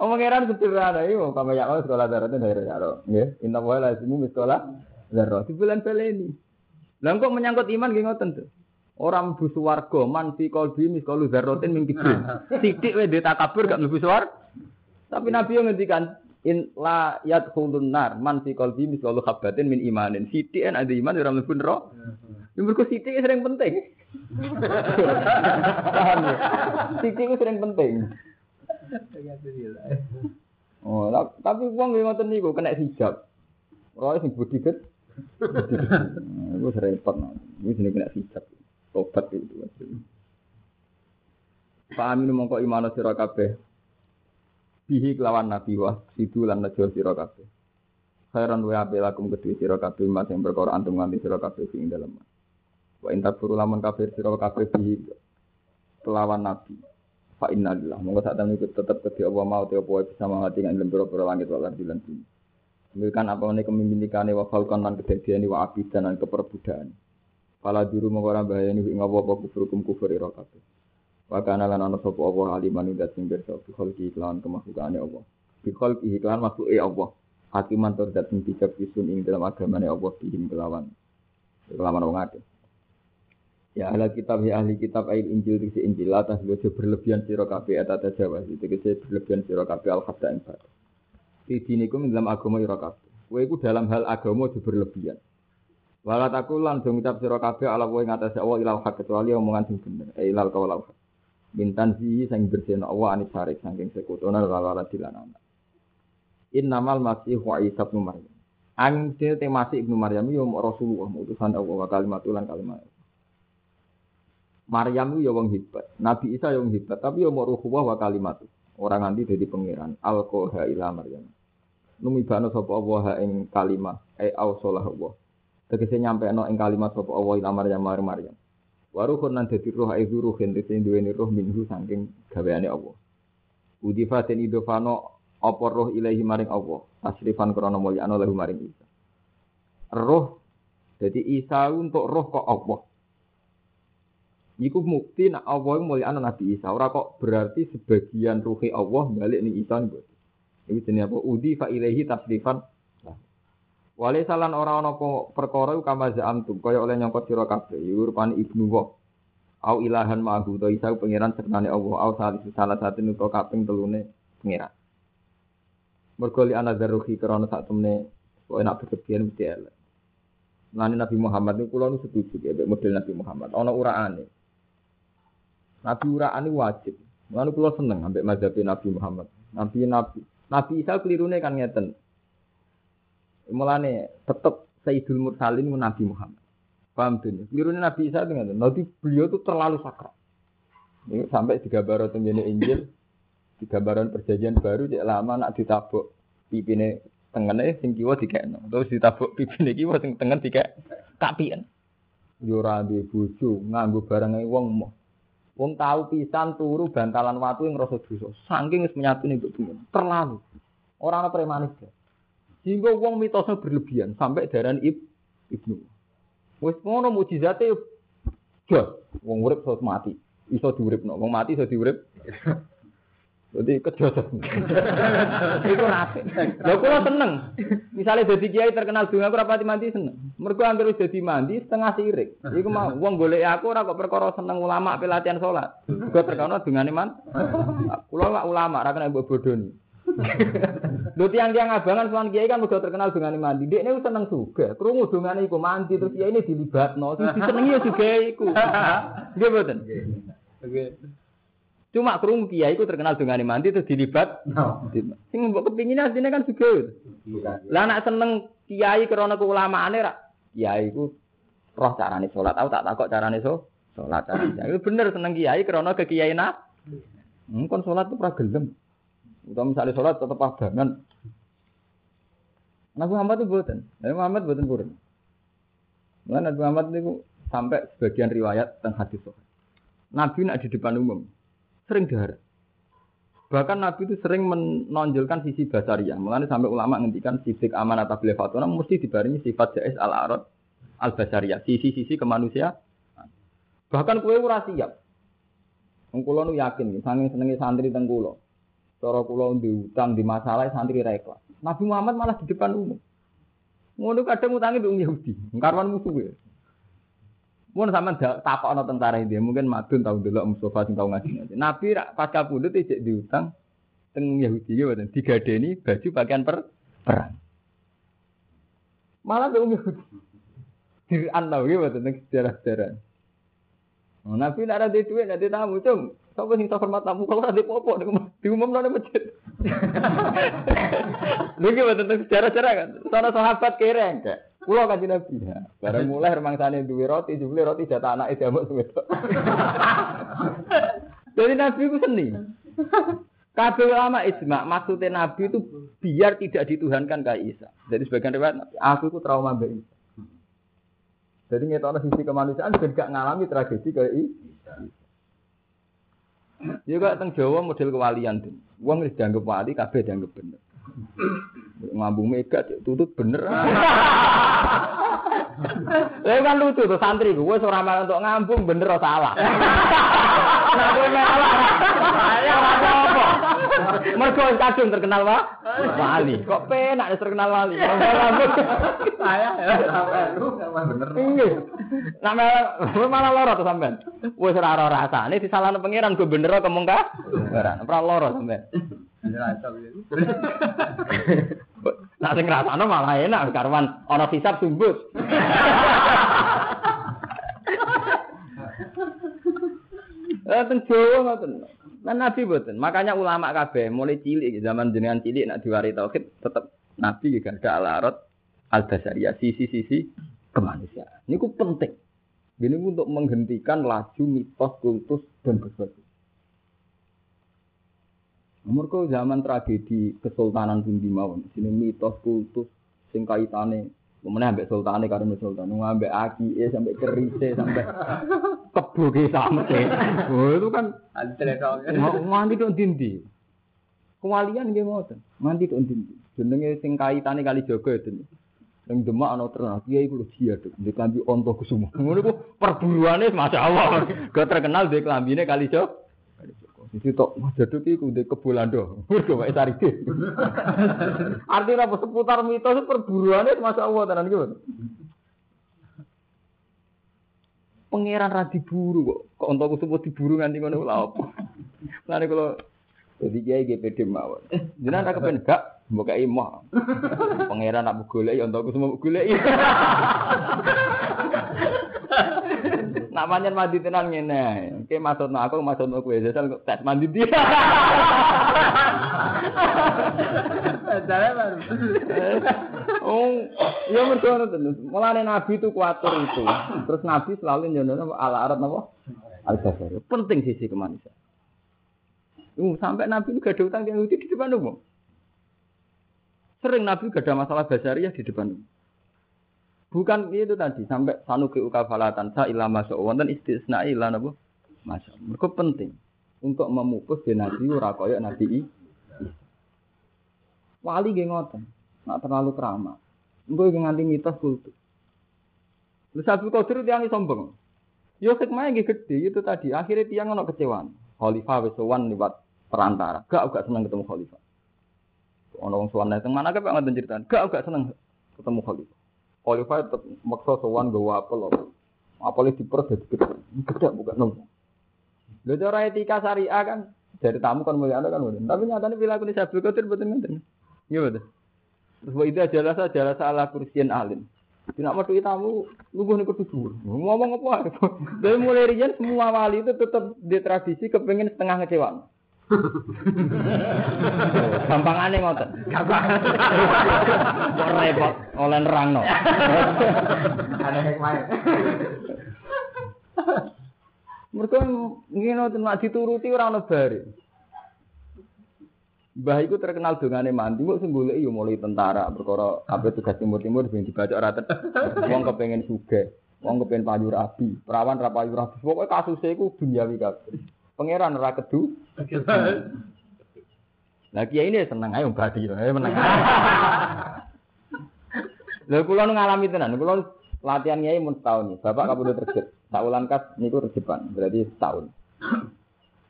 Omong heran sederhana itu, kamu ya kalau sekolah darat itu dari ya. Inna wa lazimu sekolah darat. Di bulan ini. Lah kok menyangkut iman gini ngoten tuh. Orang mlebu swarga man fi qalbi miskalu dzarratin min kibrin. Sithik wae takabur gak mlebu swarga. Tapi Nabi yang ngendikan in la yadkhulun nar man fi qalbi miskalu habatin min imanin. Sithik ada iman ora mlebu neraka. Yang mergo sithik sering penting. (laughs) Paham ya? Sithik sering penting. Oh, tapi wong ngoten niku kena hijab. Roy sing budi ket. (laughs) Iku repot. Iku jenenge kena hijab tobat itu. Pak Amin mongko imano sira kabeh. Bihi kelawan nabi wa sidu lan najo sira kabeh. Khairan wa ape lakum kedue sira kabeh mas yang perkara antum nganti sira kabeh ing dalem. Wa inta furu lamun kafir sira kabeh bihi kelawan nabi. Fa inna lillah mongko sak temen tetep kedhe Allah mau te apa bisa mangati ing dalem pira langit lan lan bumi. Milkan apa ini kemimpinikane wa falkon lan kedadiane wa abidan lan keperbudaan. Pala duru mengora bahaya ini ngawo apa kufur kum kufur ira kabeh. Wa kana lan ana sapa Allah aliman dat sing pirsa bi khalqi iklan kemahlukane Allah. Bi khalqi iklan makhluke Allah. Hakiman tur dat sing bijak isun ing dalam agamane Allah bihim kelawan. Kelawan wong. Ya ahli kitab ya ahli kitab ayat Injil di Injil atas bojo berlebihan sira kabeh eta tajawaz itu kese berlebihan sira kabeh al khabda ing. Di dinikum dalam agama ira kabeh. Kowe dalam hal agama aja berlebihan. Wala takulan dong ucap sira kabeh ala kowe ngatasé Allah ilal hak kecuali omongan sing bener. Eh ilal kaulau. Bintan si sing bersihna Allah anis sarik saking sekutona wala dilanana. Innamal masih wa Isa bin Maryam. Ang te masih ibnu Maryam yo Rasulullah utusan Allah wa kalimatulan kalimat. Maryam yo wong hebat, Nabi Isa yo wong hebat, tapi yo ruhullah wa kalimat. Orang nanti jadi pangeran. Alqoha ila Maryam. Numibano sapa Allah ing kalimah, ai ausolah Allah. Tegese nyampe no ing kalimat sapa Allah ila Maryam Maryam. Waruhun nan dadi roh ai ruhin dadi duweni roh minhu saking gaweane Allah. Udifa den idofano apa roh ilahi maring Allah. Tasrifan krana mulyana lahu maring Isa. Roh jadi Isa untuk roh kok Allah. Iku mukti nak Allah mulyana Nabi Isa. Ora kok berarti sebagian ruhi Allah balik ning Isa niku. Iki jenenge apa? Udifa ilahi tasrifan Wale salan ora ana perkara kama za'amtum kaya oleh nyangka sira kabeh rupane ibnu wa au ilahan ma'hu to isa pangeran sertane Allah au salah satu nuto kaping telune pangeran. Mergo li ana zaruhi krana sak temne kok enak berlebihan mesti elek. Nani Nabi Muhammad niku kula nu setuju ya model Nabi Muhammad ana uraane. Nabi uraane wajib. Lalu kula seneng ambek mazhab Nabi Muhammad. Nabi Nabi Nabi Isa kelirune kan ngeten. Mulane tetap Sayyidul Mursalin Nabi Muhammad. Paham tuh? Kelirunya Nabi Isa dengan Nabi beliau itu terlalu sakral. Ini sampai tiga baru tenggine Injil, (laughs) tiga baru perjanjian baru cek lama nak ditabuk pipine tengene sing kiwa dikekno. Terus ditabuk pipine kiwa sing tengen dikek kapian. Yo ora duwe bojo, nganggo barang wong Wong tahu pisan turu bantalan watu yang rasa dosa. Saking wis menyatune mbok Terlalu. Ora ana premanis. Sehingga wong mitosnya berlebihan sampai daran ib, ibnu. Wes ngono mujizate jos. Wong urip iso mati. Iso diuripno. Wong mati iso diurip. Jadi kejosan. Iku nate. Lha kula seneng. Misale dadi kiai terkenal donga aku rapati mandi seneng. Mergo anggere wis dadi mandi setengah sirik. Iku mau wong golek aku ora kok perkara seneng ulama pelatihan salat. Gua terkenal dungane man. Kula lak ulama ora kena mbok bodoni. Lho tiang-tiang abangan sowan kiai kan udah terkenal dengan mandi. Dia ini seneng juga. Krungu dengan iku mandi terus kiai ini dilibatno. Terus (laughs) disenengi ya juga iku. Nggih mboten? Cuma krungu kiai iku terkenal dengan mandi terus dilibat. Sing mbok kepingin asline kan juga. Lah anak seneng kiai krana keulamaane ra. Kiai iku roh carane salat. Aku tak takok carane so. Salat carane. (laughs) Itu bener seneng kiai krana kekiaian. Hmm, kon salat tuh ora gelem. Utama misalnya sholat tetap abangan. Nabi Muhammad itu buatan. Nabi Muhammad buatan purun. Nah, Nabi Muhammad itu sampai sebagian riwayat tentang hadis sholat. Nabi nak di depan umum. sering dahar. Bahkan Nabi itu sering menonjolkan sisi basariah. Mulanya sampai ulama ngendikan sifat amanat tabligh fatuna mesti dibarengi sifat jais al arad al basariyah, sisi-sisi kemanusiaan. Bahkan kue ora siap. Nu yakin, saking senenge santri teng kula. Cara kula utang di masalah santri rekla. Nabi Muhammad malah di depan umum. Ngono kadang utangi mbek Yahudi, karwan musuh ya. Mun sampean takokno tentara ini, mungkin madun tau delok Mustafa sing tau ngaji. Nabi rak pas kapundhut ijek diutang teng Yahudi ya mboten digadeni baju pakaian per perang. Malah mbek Yahudi. Diran tau ya ning sejarah-sejarah. Oh, Nabi nek ada duit, nek tamu, cung. Sapa sing hormat tamu kalau ada popo diumumno nang masjid. Lha iki mboten sejarah-sejarah kan. Sono sahabat kere enggak. Kulo kanjeng Nabi. Ya. Bareng mulai rumangsane duwe roti, jebule roti jatah anake diamuk wedok. (laughs) Jadi Nabi itu seni. Kabeh ulama ijma, maksudnya Nabi itu biar tidak dituhankan kayak Isa. Jadi sebagian riwayat, aku itu trauma mbak Isa. Jadi ngetokno sisi kemanusiaan gak ngalami tragedi kayak Isa. Juga teng Jawa model kewalian. Wong wis dianggap wali, kabeh dianggap bener. Ngambung mega tutut bener. (laughs) Lah kan lucu tuh santri gue ora malah untuk ngambung bener atau salah. (laughs) Nah gue malah saya ora apa. Mergo kadung terkenal Pak. Wali. Kok penak terkenal wali. (laughs) Saya lu bener. Nggih. Nama malah loro tuh sampean. Wis ora ora rasane disalahno pangeran gue bener kok mung ka. Ora loro sampean. Nah (laughs) sing rasane malah enak karwan ana hisab sumbut. (laughs) Eh teng Jawa ngoten. Lan Nabi boten. Makanya ulama kabeh mulai cilik zaman jenengan cilik nak diwari tauhid tetep Nabi juga ada alarot al basariyah sisi-sisi kemanusiaan. Ini penting. Ini untuk menghentikan laju mitos, kultus dan berbagai. Mereka zaman tragedi kesultanan pun di mawon. Sini mitos kultus sing kaitane Kemudian ambek sultane karena sultan, ambek aki, eh sampai kerise, sampai kebuki sampai. Oh itu kan nganti dong dindi. Kewalian dia mau tuh, nganti dong dindi. Jenenge sing kaitane kali jaga itu. Yang demak ana terkenal, dia itu dia tuh, dia kelambi onto semua. Ngono ku perburuannya masya Allah, gak terkenal dia kelambine kali jaga. Jadi tok Mas Jaduk iku ndek kebolando. (laughs) Mergo wae sarike. (laughs) Artinya apa seputar mitos perburuannya masa Allah tenan iki. Pangeran ra diburu kok. Kok entuk sebut diburu nganti ngono lha apa. (laughs) Lane kalau jadi kiai GPD mawon. Jenengan ra kepen gak mbok kei moh. Pangeran nak golek ya entuk semua golek. Nak manjen mandi tenan ngene. Oke maksudno aku maksudno kowe jajal kok tes mandi dia. baru. Oh, ya mergo ngono Mulane nabi itu kuatur itu. Terus nabi selalu nyono ala arat napa? Al Penting sisi kemanusiaan. Uh, sampai nabi itu gak ada utang yang di depan umum. Sering nabi gak ada masalah basariah di depan umum. Bukan itu tadi sampai sanuki ukafalatan sa ilama wonten istisna ila napa? Masya Mereka penting untuk memupus nabi ora kaya nabi Wali nggih ngoten. Nak terlalu keramat. Engko nganti mitos kultus. Terus Abdul Qadir tiang sombong. Yo hikmahnya nggih gede itu tadi. Akhirnya tiang ono kecewaan. Khalifah wis liwat perantara. Gak gak seneng ketemu khalifah. Ono wong dateng mana kok ngoten ceritaan. Gak gak seneng ketemu khalifah. Khalifah tetap maksa sowan gawa apel apa. Apel diper dadi gede. Gede bukan nong. Lho cara etika syariah kan dari tamu kan mulia kan mboten. Tapi nyatane perilaku Sabtu Qadir mboten ngoten. Iya betul. Terus wa idza jalasa jalasa ala kursiyin alim. Tidak mau tamu, lugu nih kedua. Ngomong apa? (laughs) Dari mulai rian semua wali itu tetap di tradisi kepengen setengah ngecewa. Gampang aneh ngoten. Gampang. Kok repot oleh nerangno. Aneh hikmah. Mereka ngene nek dituruti ora ono bare. Mbah iku terkenal dongane mandi, kok sing goleki yo mulai tentara, perkara kabeh tugas timur-timur sing dibaca ora Wong kepengin sugih, wong kepengin payu rabi, perawan ra payu rabi. Pokoke kasuse iku duniawi kabeh. Pangeran ora kedu. Lah kiai ini seneng ayo badi, ayo menang. Lha kula ngalami tenan, kula latihan kiai mun setahun nih. Bapak kabudut terjep. Tak ulang kas niku terjepan, berarti setahun.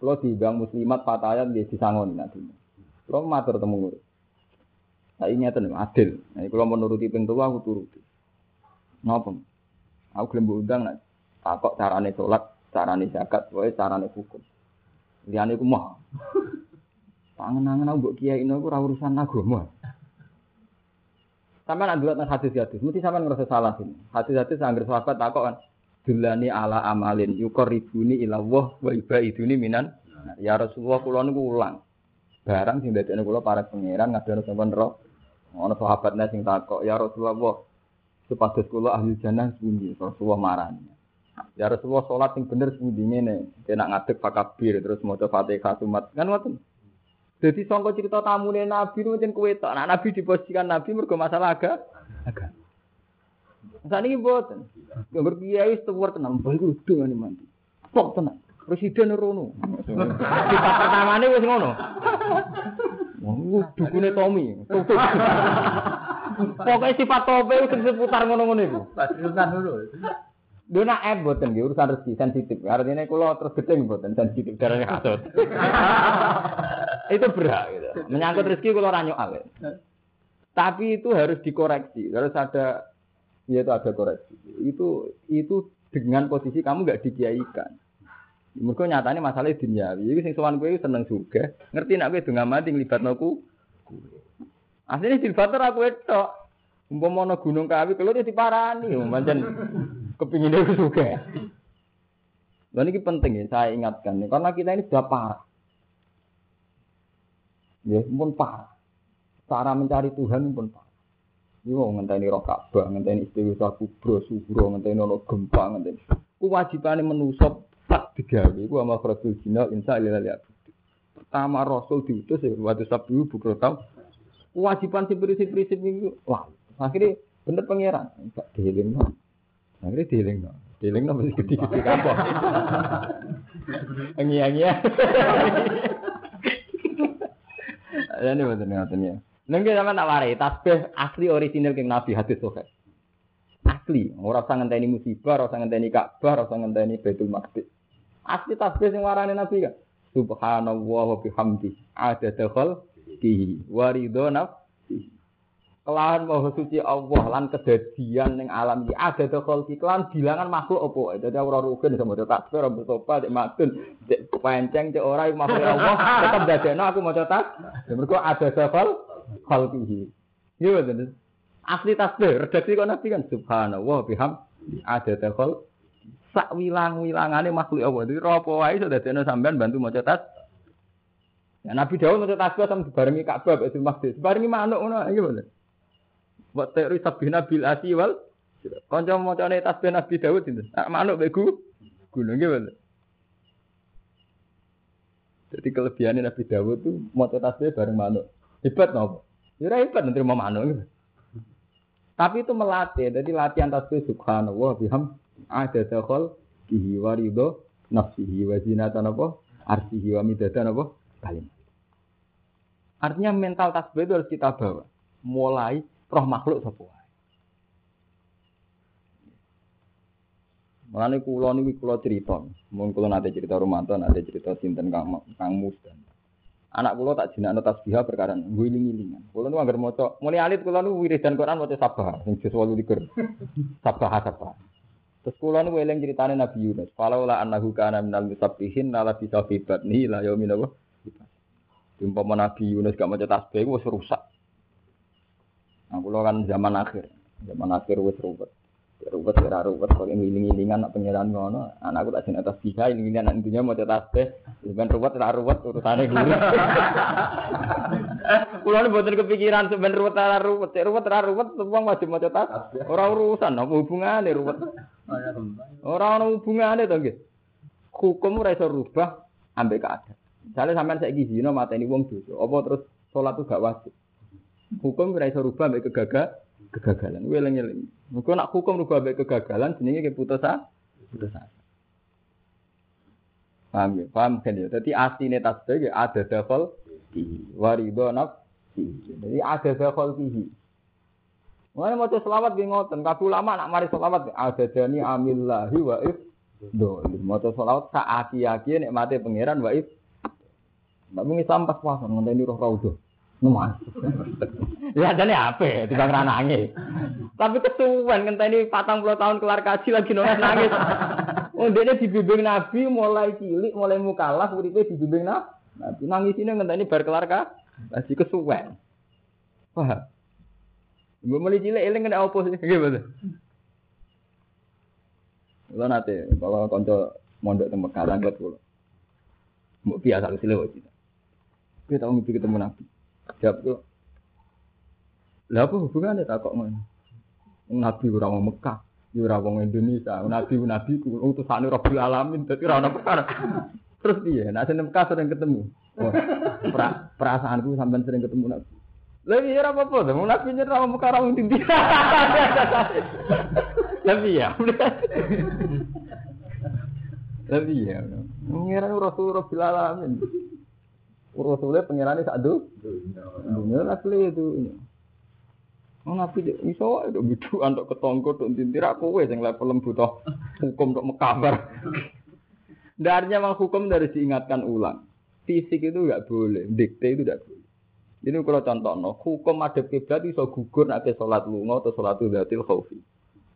Kula diundang muslimat fatayat nggih disangoni nanti. Kula matur temu murid. Saya ingatan adil. Nah, kalau mau nuruti pintu aku turuti. Napa? Aku gelem undang nak takok carane salat, carane zakat, wae carane hukum. Liyane ku mah. (laughs) Pangen-angen aku mbok kiai ini aku ora urusan agama. Sampai nak dilihat hadis-hadis, mesti sampai ngerasa salah sini. Hadis-hadis anggar sahabat takok kan, dulani ala amalin yukor ribuni ila wah wa ibaiduni minan. Ya Rasulullah kula niku ulang. Barang sing dadekne kula para pangeran ngadono sampean ro. Ono sahabatnya sing takok, ya Rasulullah, supados kula ahli jannah pundi? Rasulullah marani. Ya Rasulullah salat sing bener pundi ngene. Kena ngadeg fakabir terus maca Fatihah sumat. Kan ngoten. Jadi sangka cerita tamune Nabi itu macam kue tak. Nah, Nabi diposisikan Nabi mergo masalah agak. Agak. Saat ini buatan. Gambar kiai setuwar tenang. Balik udah nih mandi. Pok tenang. Presiden Rono. Sifat pertama ini wes ngono. Dukune Tommy. Pokoknya sifat tope itu seputar ngono-ngono itu. Patriutan dulu. Nak app buatan gitu, urusan rezeki sensitif. Artinya kalau terus gedeng buatan sensitif darahnya kasut. (laughs) itu berat gitu. Menyangkut rezeki kalau ranyo ale. Tapi itu harus dikoreksi, harus ada ya itu ada koreksi. Itu itu dengan posisi kamu nggak dikiaikan. Mereka nyatanya masalahnya duniawi. Jadi sing sowan kowe seneng juga. Ngerti nak kowe dengan mati nglibatno ku. Asline dilibat ora kowe tok. Umpama ana gunung kawi kalau dia diparani, pancen kepingin itu juga. Dan ini penting ya, saya ingatkan nih, karena kita ini sudah parah. Ya, pun parah. Cara mencari Tuhan pun parah. Ini mau ngenteni roh Ka'bah, ngenteni istighfar kubro, subro, ngenteni ono gempa, ngenteni. Kewajibannya menusuk tak digawe, ku sama Rasul insya Allah Pertama Rasul diutus ya, waktu sabdu bukro tau. Kewajiban si prinsip-prinsip itu, wah, akhirnya bener pangeran. Enggak dihiling no. Akhirnya dihiling no. Dihiling no mesti gede-gede kapok. (laughs) Engi-engi ya. Ya ini betul ngaten ya. Nengke sama tak warai tasbih asli orisinil king Nabi hadis sahih. Asli, ora usah ngenteni musibah, ora usah ngenteni Ka'bah, ora usah ngenteni Baitul Maqdis. Asli tasbih sing warane Nabi kan. Subhanallah wa bihamdi. Ada dakhal dihi waridho nafsi. Kelahan maha suci Allah lan kedadian ning alam iki ada dakhal klan bilangan makhluk wae. Dadi ora rukun iso maca tasbih, ora bertopa, dek matun, dek penceng, dek ora makhluk Allah, tetep dadekno aku maca tas. Ya mergo ada dakhal khalqihi. Iya betul. Asli tasbih, redaksi kok nabi kan subhanallah biham ada dakhal sak wilang-wilangane makhluk Allah. Dadi apa wae iso dadekno sampean bantu maca tas. Ya Nabi Daud maca tasbih sama dibarengi Ka'bah Baitul Maqdis. Barengi manuk ngono iki bener. Wa ta'ri sabina bil asi wal kanca macane tasbih Nabi Daud itu. Manuk mek gunung bener. Jadi kelebihannya Nabi Dawud tuh mau tasbih bareng manuk. Hebat nopo? Ya hebat nanti mau manuk. Tapi itu melatih. Jadi latihan tasbih subhanallah biham ada dakhal bihi warido nafsihi wa zinatan apa? Arsihi wa midatan apa? Kalimat. Artinya mental tasbih itu harus kita bawa. Mulai roh makhluk sapa wae. Mulane kula niku kula cerita, mun kula nate cerita Romanto, nate cerita sinten Kang Kang Mus dan anak kula tak jinakno tasbih perkara ngiling-ngilingan. Kula nu anggere maca, mulai alit kula nu wiridan Quran maca sabah sing juz 28. Sabah sabah. Terus kula nu eling ceritane Nabi Yunus. Kalau la annahu kana minal musabbihin la bisa fi batni la yaumin apa? Umpama Nabi Yunus gak maca tasbih wis rusak. Nah, kula kan zaman akhir. Zaman akhir wis ruwet. Ruwet ora ruwet kok ngiling-ngilingan nak pangeran ngono. Anakku tak jeneng tasbih ngiling-ngilingan nak intinya maca tasbih. Sampeyan ruwet ora ruwet urusane guru. (laughs) Kula nu mboten kepikiran sampeyan ruwet ora ruwet. Ruwet ora ruwet wong wajib maca tasbih. Ora urusan apa hubungane ruwet. Ora ana hubungane to nggih. Hukum ora iso rubah ambek keadaan. Misalnya sampean saiki zina mateni wong dosa, apa terus salat itu gak wajib. Hukum ora iso rubah ambek kegagal kegagalan. Kuwi eling-eling. Muga nak hukum rubah ambek kegagalan jenenge keputusan putusan. Paham ya? Paham kan ya? Jadi aslinya tasbih ya ada dafal fihi. Waridho nafsi. Jadi ada dafal fihi. Mana mau selawat di ngoten, kabul lama nak mari selawat ada dani amillahi wa if dolim. Mau selawat saaki aki nek mati pangeran wa if. Mbak Islam pas puasa ngenteni roh raudhah. Numas. ya jane apa? Tiba nangis. Tapi kesuwen ngenteni 40 tahun kelar kaji lagi nangis nangis. Oh, dia dibimbing Nabi mulai cilik, mulai mukalaf, uripe dibimbing Nabi. Nangis ini ngenteni bar kelar kaji kesuwen. Wah. Mbok mulai cilik eling kena opo sih? Gimana? Kulo nate kalau kanca mondok teng Mekah langgat kulo. Mbok biasa kesile wae. Kita tahu mimpi ketemu Nabi. Jawab tuh. Lah apa hubungannya tak kok ngono? Nabi ora Mekah, ya ora Indonesia. Nabi nabi ku utusane Rabbul Alamin, dadi ora ono perkara. Terus piye? Nek sing Mekah sering ketemu. Oh, pra, perasaanku sampean sering ketemu Nabi. Iya ora apa-apa, wong Nabi nyerah wong Mekah wong ndi. Lah iya. Lah iya. Ngira Rasul Rabbul Alamin. Rasulnya pengirannya satu. Dunia asli itu. Oh, nabi iso itu bidu (laughs) antuk ketongko untuk tintir aku wes yang level lembut hukum untuk mekabar. (laughs) Darinya memang hukum dari diingatkan ulang. Fisik itu enggak boleh, dikte itu enggak boleh. Ini kalau contoh no, hukum ada kiblat iso gugur nanti sholat lunga atau sholat udatil khawfi.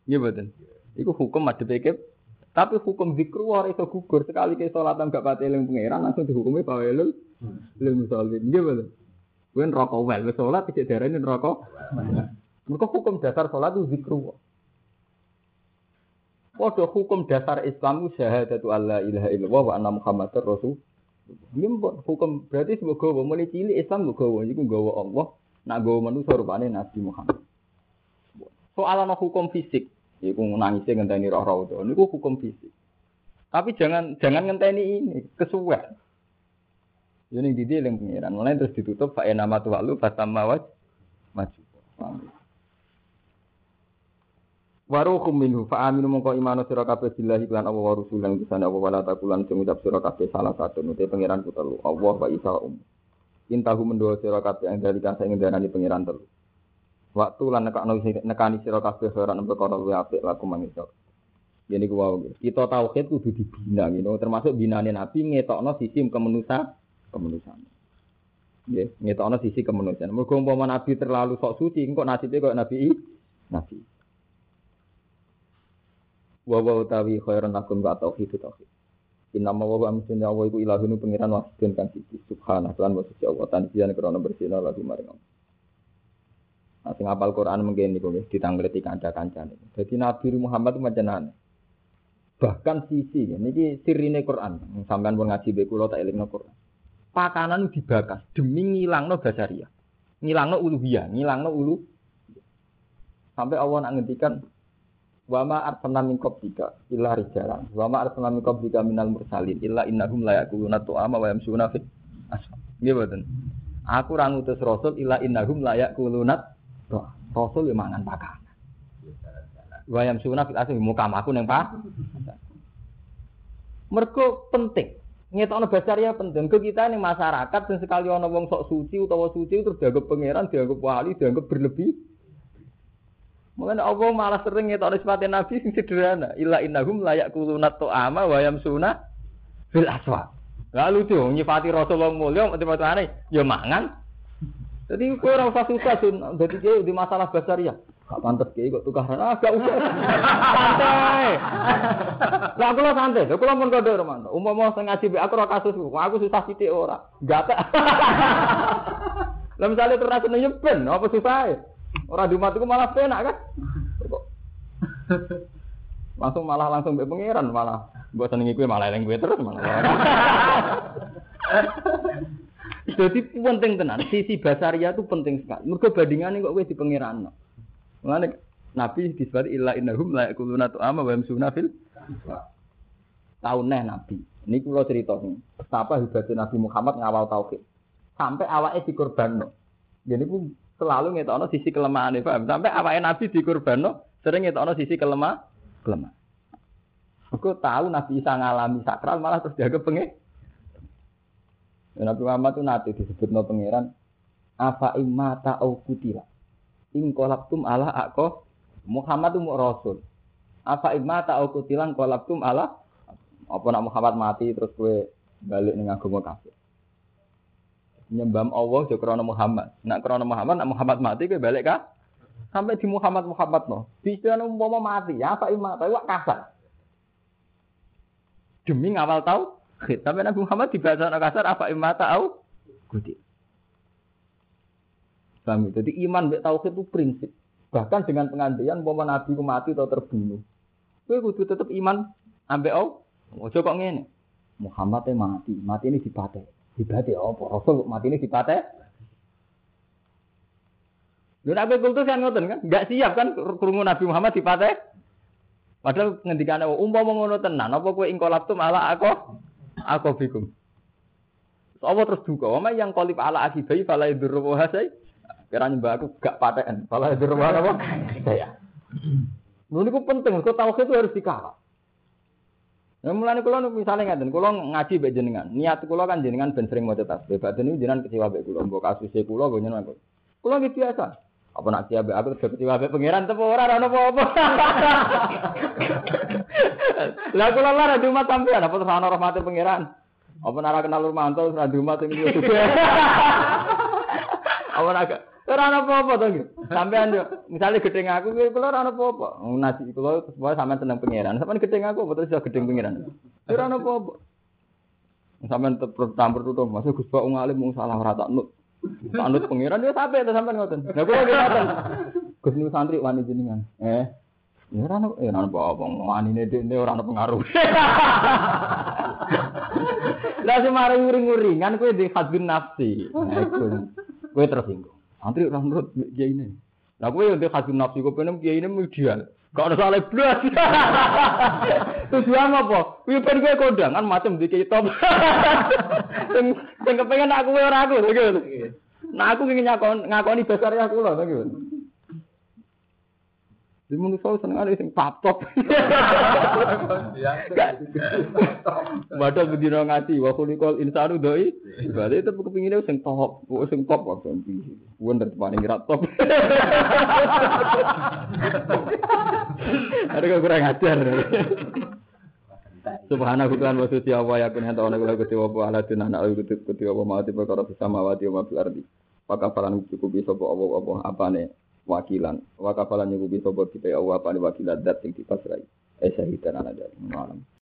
Iya betul. Itu hukum ada kiblat. Tapi hukum zikru ora iso gugur sekali ke sholat enggak pati eling pangeran langsung dihukumi bawelul lil musallin. Nggih betul. Kuwi neraka wel wis salat iki darane neraka. Mergo hukum dasar salat itu zikru. Padha hukum dasar Islam syahadatu alla ilaha illallah wa anna muhammadar rasul. Ini hukum berarti semoga gawa mulai cilik Islam mbok gawa iku gawa Allah, nak gawa manusa rupane Nabi Muhammad. Soal hukum fisik, iku nangise ngenteni roh-roh itu, niku hukum fisik. Tapi jangan jangan ngenteni ini, kesuwen. Ini di dia yang pengiran. Mulai terus ditutup Pak nama tuh lalu fatama waj maju. Waruhum minhu fa aminu mongko imanu sira kabeh billahi lan Allah wa rusulan bisane Allah wala takulan sing ngucap sira kabeh salah satu nute pangeran ku telu Allah wa isa um. Intahu mendoa sira kabeh yang dari kasa ing darani pangeran telu. Waktu lan nekakno nekani sira kabeh ora nembe perkara luwe apik laku mangiso. Jadi gua kita tauhid kudu dibina gitu. Termasuk binane Nabi ngetokno sisi kemanusiaan kemanusiaan. Ya, ngetokno sisi kemanusiaan. Mergo umpama nabi terlalu sok suci, engko nasibnya kok nabi nabi. Wa wa utawi khairan lakum wa tauhid tauhid. Inna ma wa amsun ya wa iku ilahun pengiran wahidun kang siji subhanallah lan wa suci Allah tanjian krana bersih lagu maring Allah. Nah, sing apal Quran mungkin niku nggih ditanggleti kanca-kancane. Dadi Nabi Muhammad itu macam Bahkan sisi niki sirine Quran. Sampeyan pun ngaji be kula tak elingno Quran pakanan dibakar demi ngilangno basaria. Ngilangno uluhiyah, ngilangno ulu. Sampai Allah nak ngendikan wa ma arsalna min qablika illa rijalan wa ma arsalna min qablika minal mursalin illa innahum la yaquluna tu'ama wa yamsuna fit asfal. Aku ra ngutus rasul illa innahum la yaquluna rasul yo mangan pakanan. Wa yamsuna fit asfal muka aku ning pak. Mergo penting ngetokno basaria penting ke kita ini masyarakat dan sekali ono wong sok suci utawa suci terus dianggap pangeran dianggap wali dianggap berlebih. Mungkin Allah malah sering ngetokno sifat Nabi sing sederhana. Illa innahum layak kulunat to'ama wa yamsuna fil aswa lalu tuh nyifati Rasulullah mulia mati-matane ya mangan jadi kowe ora usah susah sun dadi di masalah basaria Gak pantas kiai kok tukaran. Ah, gak usah. santai. Lah kula santai. Lah kula pun kode Romanto. Umpama sing ngaji aku ora kasus aku susah sithik ora. Gak tak. Lah misale terus seneng ben apa susah Ora di umatku malah penak kan. Langsung malah langsung mbek pangeran malah. Mbok senengi kowe malah eling kowe terus malah. Jadi penting tenan, sisi basaria itu penting sekali. Mergo bandingannya kok kowe di pangeran. Mulane Nabi disebut illa innahum la yakuluna tu'ama wa yamsuna fil tahun neh Nabi. Ini kula cerita nih. Betapa hebatnya Nabi Muhammad ngawal tauhid. Sampai awake dikorbanno. Jadi pun selalu ngetokno sisi kelemahan paham. Sampai awake Nabi dikorbanno sering ngetokno sisi kelemah kelemah. Mergo tahu Nabi Isa ngalami sakral malah terus dianggap pengen. Nabi Muhammad itu nanti disebut no pangeran apa imata au kutila. Ing kolabtum ala ako Muhammad itu rasul. Apa imata au kutilan kolabtum ala apa nak Muhammad mati terus gue balik ning agama kafir. Nyembam Allah jo krana Muhammad. Nak krana Muhammad nak Muhammad mati gue balik kah? Sampai di Muhammad Muhammad no. Bisa umpama mati ya apa imata wak kasar. Demi ngawal tahu tapi Nabi Muhammad dibaca kasar apa imata au kuti. Paham ya? Jadi iman mbek tauhid itu prinsip. Bahkan dengan pengantian umpama Nabi mati atau terbunuh. Kowe kudu tetep iman ambek au. Ojo kok ngene. Muhammad mati, mati ini dipate. Dipate apa? Rasul mati ini dipate. Lha nek kultus kan ngoten kan? Enggak siap kan krungu Nabi Muhammad dipate. Padahal ngendikane umpama ngono tenan, apa kowe ingkolap tu malah aku aku bikum. Apa terus duka, oma yang kolip ala akibai fala idurru wa hasai. Kira nyembah aku gak paten, fala idurru wa apa? Saya. Lha niku penting, kok tauhid itu harus dikawal. Nah, mulane kula misalnya ngaten, kula ngaji mbek jenengan. Niat kula kan jenengan ben sering maca tasbih. Badan niku jenengan kecewa mbek kula, mbok kasuse kula mbok jenengan. Kula nggih biasa. Apa nak siap aku kecewa mbek pangeran tepo ora ana apa-apa. Lah kula lara di rumah sampean apa terus ana rahmate pangeran. Apa nara kenal Rumanto ora di rumah sing juga. (laughs) Apa nak ora ana apa-apa to nggih. Sampean yo misale gedeng aku kuwi kula ora ana apa-apa. Nasi kula semua sampean tenang pangeran. Sampean gedeng aku apa terus yo gedeng pangeran. Ora ana apa-apa. Sampean tetep tampur tutup, masuk Gus Pak ngalim mung salah ora tak nut. Anut pangeran dia sampai itu sampai ngoten. Lah kula nggih ngoten. Gus santri wani jenengan. Eh. Ya ora ono ya ora apa-apa. Wanine dhekne ora ono pengaruh. (laughs) Lah sing mari nguring-nguringan kowe di hadbin nafsi. Kowe tersinggung. Santri ora nurut kiai ini. Lah kowe yo di hadbin nafsi kowe pengen kiai ini ideal. Gak ada salah blas. Tujuan apa? Kuwi ben kowe kondang kan macam di top. (laughs) Sing sing kepengen aku ora aku. Nah aku ingin ngakon ngakoni ya aku gitu. Di manusia seneng ada sing top. Padahal bedino ngaji wa kulikol insanu doi. Berarti itu kepinginnya sing top, sing top kok sampai. Wonder paling rat top. Ada kurang ajar. Subhanahu Tuhan wa suci Allah ya kun hanta ona kula gusti wa ala ana ayu gusti gusti wa ma ti perkara mawati wa fil ardi. Maka falan cukupi sapa apa apa apane wakilan. Wa kafalan nyukupi sapa kita Allah apane wakilan dat sing dipasrai. Eh syahidan ana dari malam.